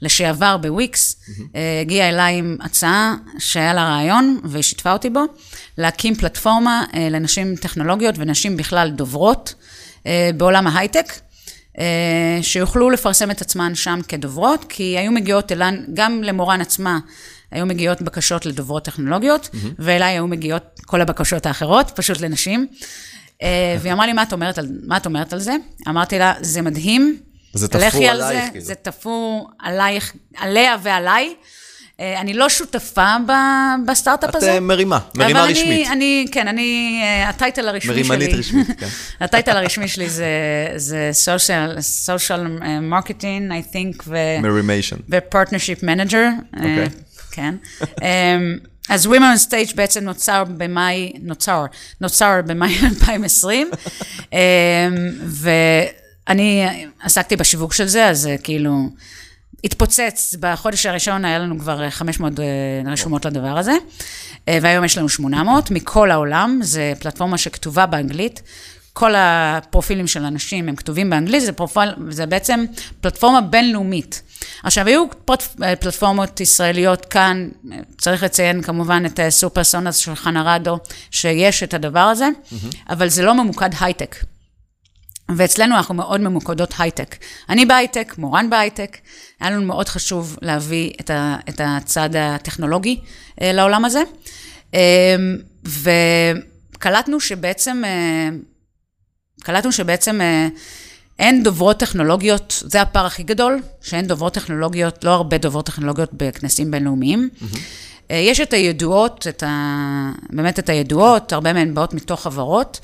לשעבר בוויקס, mm-hmm. הגיעה אליי עם הצעה שהיה לה רעיון, והיא שיתפה אותי בו, להקים פלטפורמה אה, לנשים טכנולוגיות ונשים בכלל דוברות אה, בעולם ההייטק. שיוכלו לפרסם את עצמן שם כדוברות, כי היו מגיעות אלן, גם למורן עצמה, היו מגיעות בקשות לדוברות טכנולוגיות, mm-hmm. ואליי היו מגיעות כל הבקשות האחרות, פשוט לנשים. והיא אמרה לי, מה את אומרת על, מה את אומרת על זה? אמרתי לה, זה מדהים, זה תפור עלייך, זה, כאילו. זה תפור עלייך, עליה ועליי. אה, אני לא שותפה בסטארט-אפ הזה. את מרימה, מרימה אבל רשמית. אני, אני, כן, אני, אה, הטייטל הרשמי שלי. מרימנית רשמית, כן. הטייטל הרשמי שלי זה, זה social, social marketing, I think, ו... מרימיישן. ו-partnership manager. אוקיי. כן. אז Women on Stage בעצם נוצר במאי, נוצר, נוצר במאי 2020, ו... אני עסקתי בשיווק של זה, אז כאילו, התפוצץ, בחודש הראשון היה לנו כבר 500 אה, רשומות לדבר הזה, אה, והיום יש לנו 800 מכל העולם, זו פלטפורמה שכתובה באנגלית. כל הפרופילים של אנשים הם כתובים באנגלית, זה, פרופיל, זה בעצם פלטפורמה בינלאומית. עכשיו, היו אה, פלטפורמות ישראליות כאן, צריך לציין כמובן את סופר סונאס של חנה רדו, שיש את הדבר הזה, mm-hmm. אבל זה לא ממוקד הייטק. ואצלנו אנחנו מאוד ממוקדות הייטק. אני בהייטק, מורן בהייטק, היה לנו מאוד חשוב להביא את, ה, את הצד הטכנולוגי אה, לעולם הזה. אה, וקלטנו שבעצם, אה, קלטנו שבעצם אה, אין דוברות טכנולוגיות, זה הפער הכי גדול, שאין דוברות טכנולוגיות, לא הרבה דוברות טכנולוגיות בכנסים בינלאומיים. Mm-hmm. יש את הידועות, את ה... באמת את הידועות, הרבה מהן באות מתוך חברות.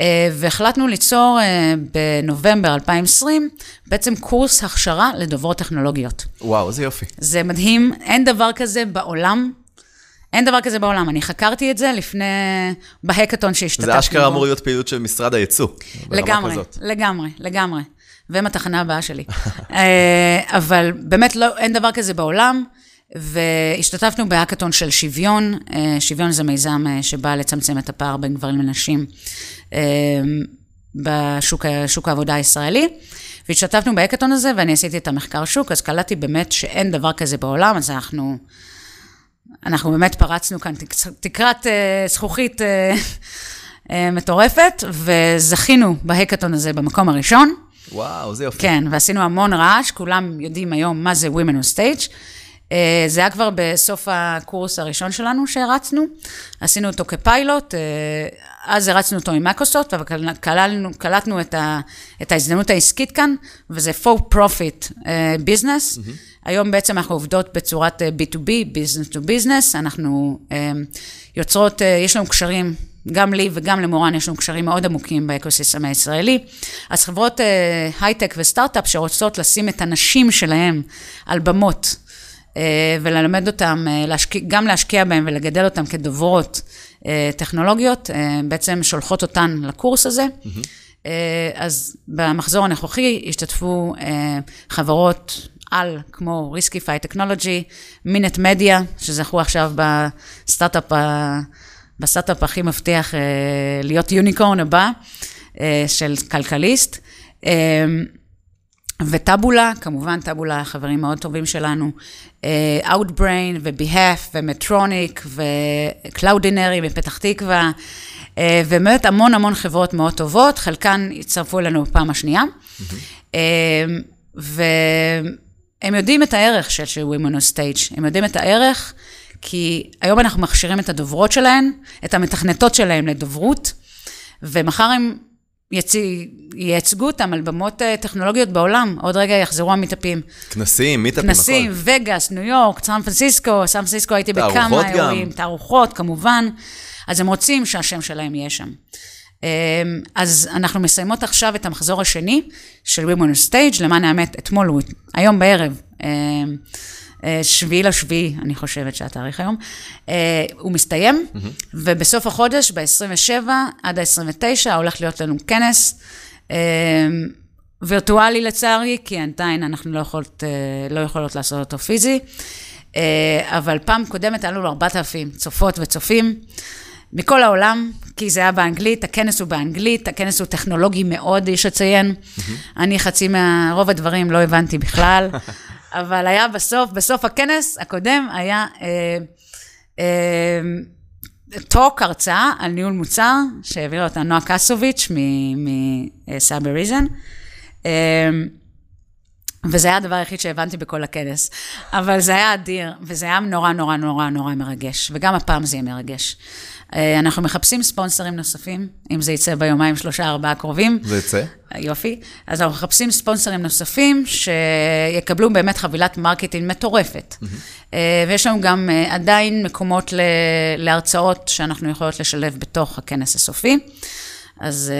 אה, והחלטנו ליצור אה, בנובמבר 2020 בעצם קורס הכשרה לדוברות טכנולוגיות. וואו, איזה יופי. זה מדהים, אין דבר כזה בעולם. אין דבר כזה בעולם. אני חקרתי את זה לפני, בהקאטון שהשתתפתי. זה אשכרה אמור להיות פעילות של משרד הייצוא. לגמרי, לגמרי, לגמרי. והם התחנה הבאה שלי. אה, אבל באמת לא, אין דבר כזה בעולם. והשתתפנו בהאקתון של שוויון. שוויון זה מיזם שבא לצמצם את הפער בין גברים לנשים אמ, בשוק העבודה הישראלי. והשתתפנו בהקטון הזה, ואני עשיתי את המחקר שוק, אז קלטתי באמת שאין דבר כזה בעולם, אז אנחנו, אנחנו באמת פרצנו כאן תקרת אה, זכוכית אה, אה, מטורפת, וזכינו בהקטון הזה במקום הראשון. וואו, זה יופי. כן, ועשינו המון רעש, כולם יודעים היום מה זה Women on Stage. אה, זה היה כבר בסוף הקורס הראשון שלנו שהרצנו, עשינו אותו כפיילוט, אה, אז הרצנו אותו עם מקוסופט, אבל קלטנו את, ה, את ההזדמנות העסקית כאן, וזה for profit uh, business. Mm-hmm. היום בעצם אנחנו עובדות בצורת B2B, business to business, אנחנו uh, יוצרות, uh, יש לנו קשרים, גם לי וגם למורן יש לנו קשרים מאוד עמוקים באקוסיסטם הישראלי. אז חברות הייטק וסטארט-אפ שרוצות לשים את הנשים שלהם על במות, אה, וללמד אותם, אה, להשקיע, גם להשקיע בהם ולגדל אותם כדוברות אה, טכנולוגיות, בעצם שולחות אותן לקורס הזה. Mm-hmm. אז במחזור הנוכחי השתתפו חברות על, כמו Riskified טכנולוגי, Mint Media, שזכו עכשיו בסטארט-אפ, בסטארט-אפ הכי מבטיח להיות יוניקורן הבא, של כלכליסט. וטאבולה, כמובן טאבולה חברים מאוד טובים שלנו, אה, Outbrain ו-Behalf ו-Metronic ו-Cloudinary מפתח תקווה, אה, ובאמת המון המון חברות מאוד טובות, חלקן הצטרפו אלינו בפעם השנייה. אה, והם יודעים את הערך של, של Women on Stage, הם יודעים את הערך, כי היום אנחנו מכשירים את הדוברות שלהן, את המתכנתות שלהן לדוברות, ומחר הם יצי, ייצגו אותם על במות אה, טכנולוגיות בעולם, עוד רגע יחזרו המתאפים. כנסים, מיטאפים, הכל. כנסים, וגאס, ניו יורק, סן פרנסיסקו, סן פרנסיסקו הייתי בכמה אירועים, תערוכות כמובן, אז הם רוצים שהשם שלהם יהיה שם. אמ, אז אנחנו מסיימות עכשיו את המחזור השני של Women on Stage, למען האמת, אתמול, היום בערב, אמ, שביעי לשביעי, אני חושבת שהתאריך היום, אה, הוא מסתיים, mm-hmm. ובסוף החודש, ב-27 עד ה-29, הולך להיות לנו כנס. אמ, וירטואלי לצערי, כי עדיין אנחנו לא יכולות, אה, לא יכולות לעשות אותו פיזי, אבל פעם קודמת היה לנו 4,000 צופות וצופים. מכל העולם, כי זה היה באנגלית, הכנס הוא באנגלית, הכנס הוא טכנולוגי מאוד, יש לציין. Mm-hmm. אני חצי מהרוב הדברים לא הבנתי בכלל, אבל היה בסוף, בסוף הכנס הקודם היה אה, אה, talk, הרצאה על ניהול מוצר, שהעבירה אותה נועה קסוביץ' מ Cybereason. אה, וזה היה הדבר היחיד שהבנתי בכל הכנס. אבל זה היה אדיר, וזה היה נורא נורא נורא נורא מרגש, וגם הפעם זה יהיה מרגש. אה, אנחנו מחפשים ספונסרים נוספים, אם זה יצא ביומיים, שלושה, ארבעה קרובים. זה יצא? יופי. אז אנחנו מחפשים ספונסרים נוספים שיקבלו באמת חבילת marketing מטורפת. Mm-hmm. ויש לנו גם אה, עדיין מקומות להרצאות שאנחנו יכולות לשלב בתוך הכנס הסופי. אז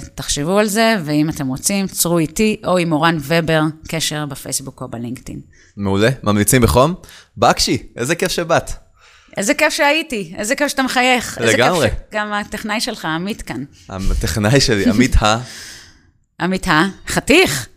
uh, תחשבו על זה, ואם אתם רוצים, צרו איתי או עם אורן ובר, קשר בפייסבוק או בלינקדאין. מעולה, ממליצים בחום. בקשי, איזה כיף שבאת. איזה כיף שהייתי, איזה כיף שאתה מחייך. לגמרי. איזה כיף שגם הטכנאי שלך, עמית כאן. הטכנאי שלי, עמית ה... עמית ה... חתיך.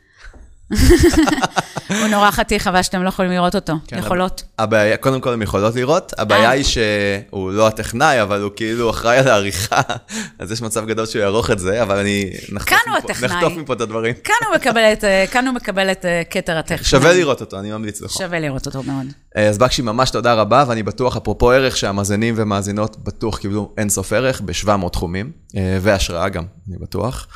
הוא נורא חתיך, אבל שאתם לא יכולים לראות אותו. כן, יכולות. הבעיה, קודם כל הם יכולות לראות, הבעיה אה. היא שהוא לא הטכנאי, אבל הוא כאילו אחראי על העריכה, אז יש מצב גדול שהוא יערוך את זה, אבל אני... נחטוף מפה את הדברים. כאן הוא מקבל את אה, כתר הטכנאי. שווה לראות אותו, אני ממליץ לך. שווה לראות אותו מאוד. אה, אז בקשי, ממש תודה רבה, ואני בטוח, אפרופו ערך, שהמאזינים ומאזינות בטוח קיבלו אינסוף ערך ב-700 תחומים, והשראה גם, אני בטוח.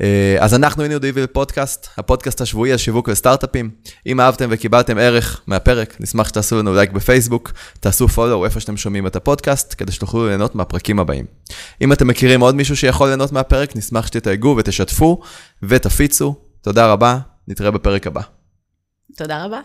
אה, אז אנחנו היינו דיוויל פודקאסט, הפודקאסט השבועי על שיווק וסטארט-אפים. אם אהבתם וקיבלתם ערך מהפרק, נשמח שתעשו לנו לייק בפייסבוק, תעשו פולו איפה שאתם שומעים את הפודקאסט, כדי שתוכלו ליהנות מהפרקים הבאים. אם אתם מכירים עוד מישהו שיכול ליהנות מהפרק, נשמח שתתייגו ותשתפו ותפיצו. תודה רבה, נתראה בפרק הבא. תודה רבה.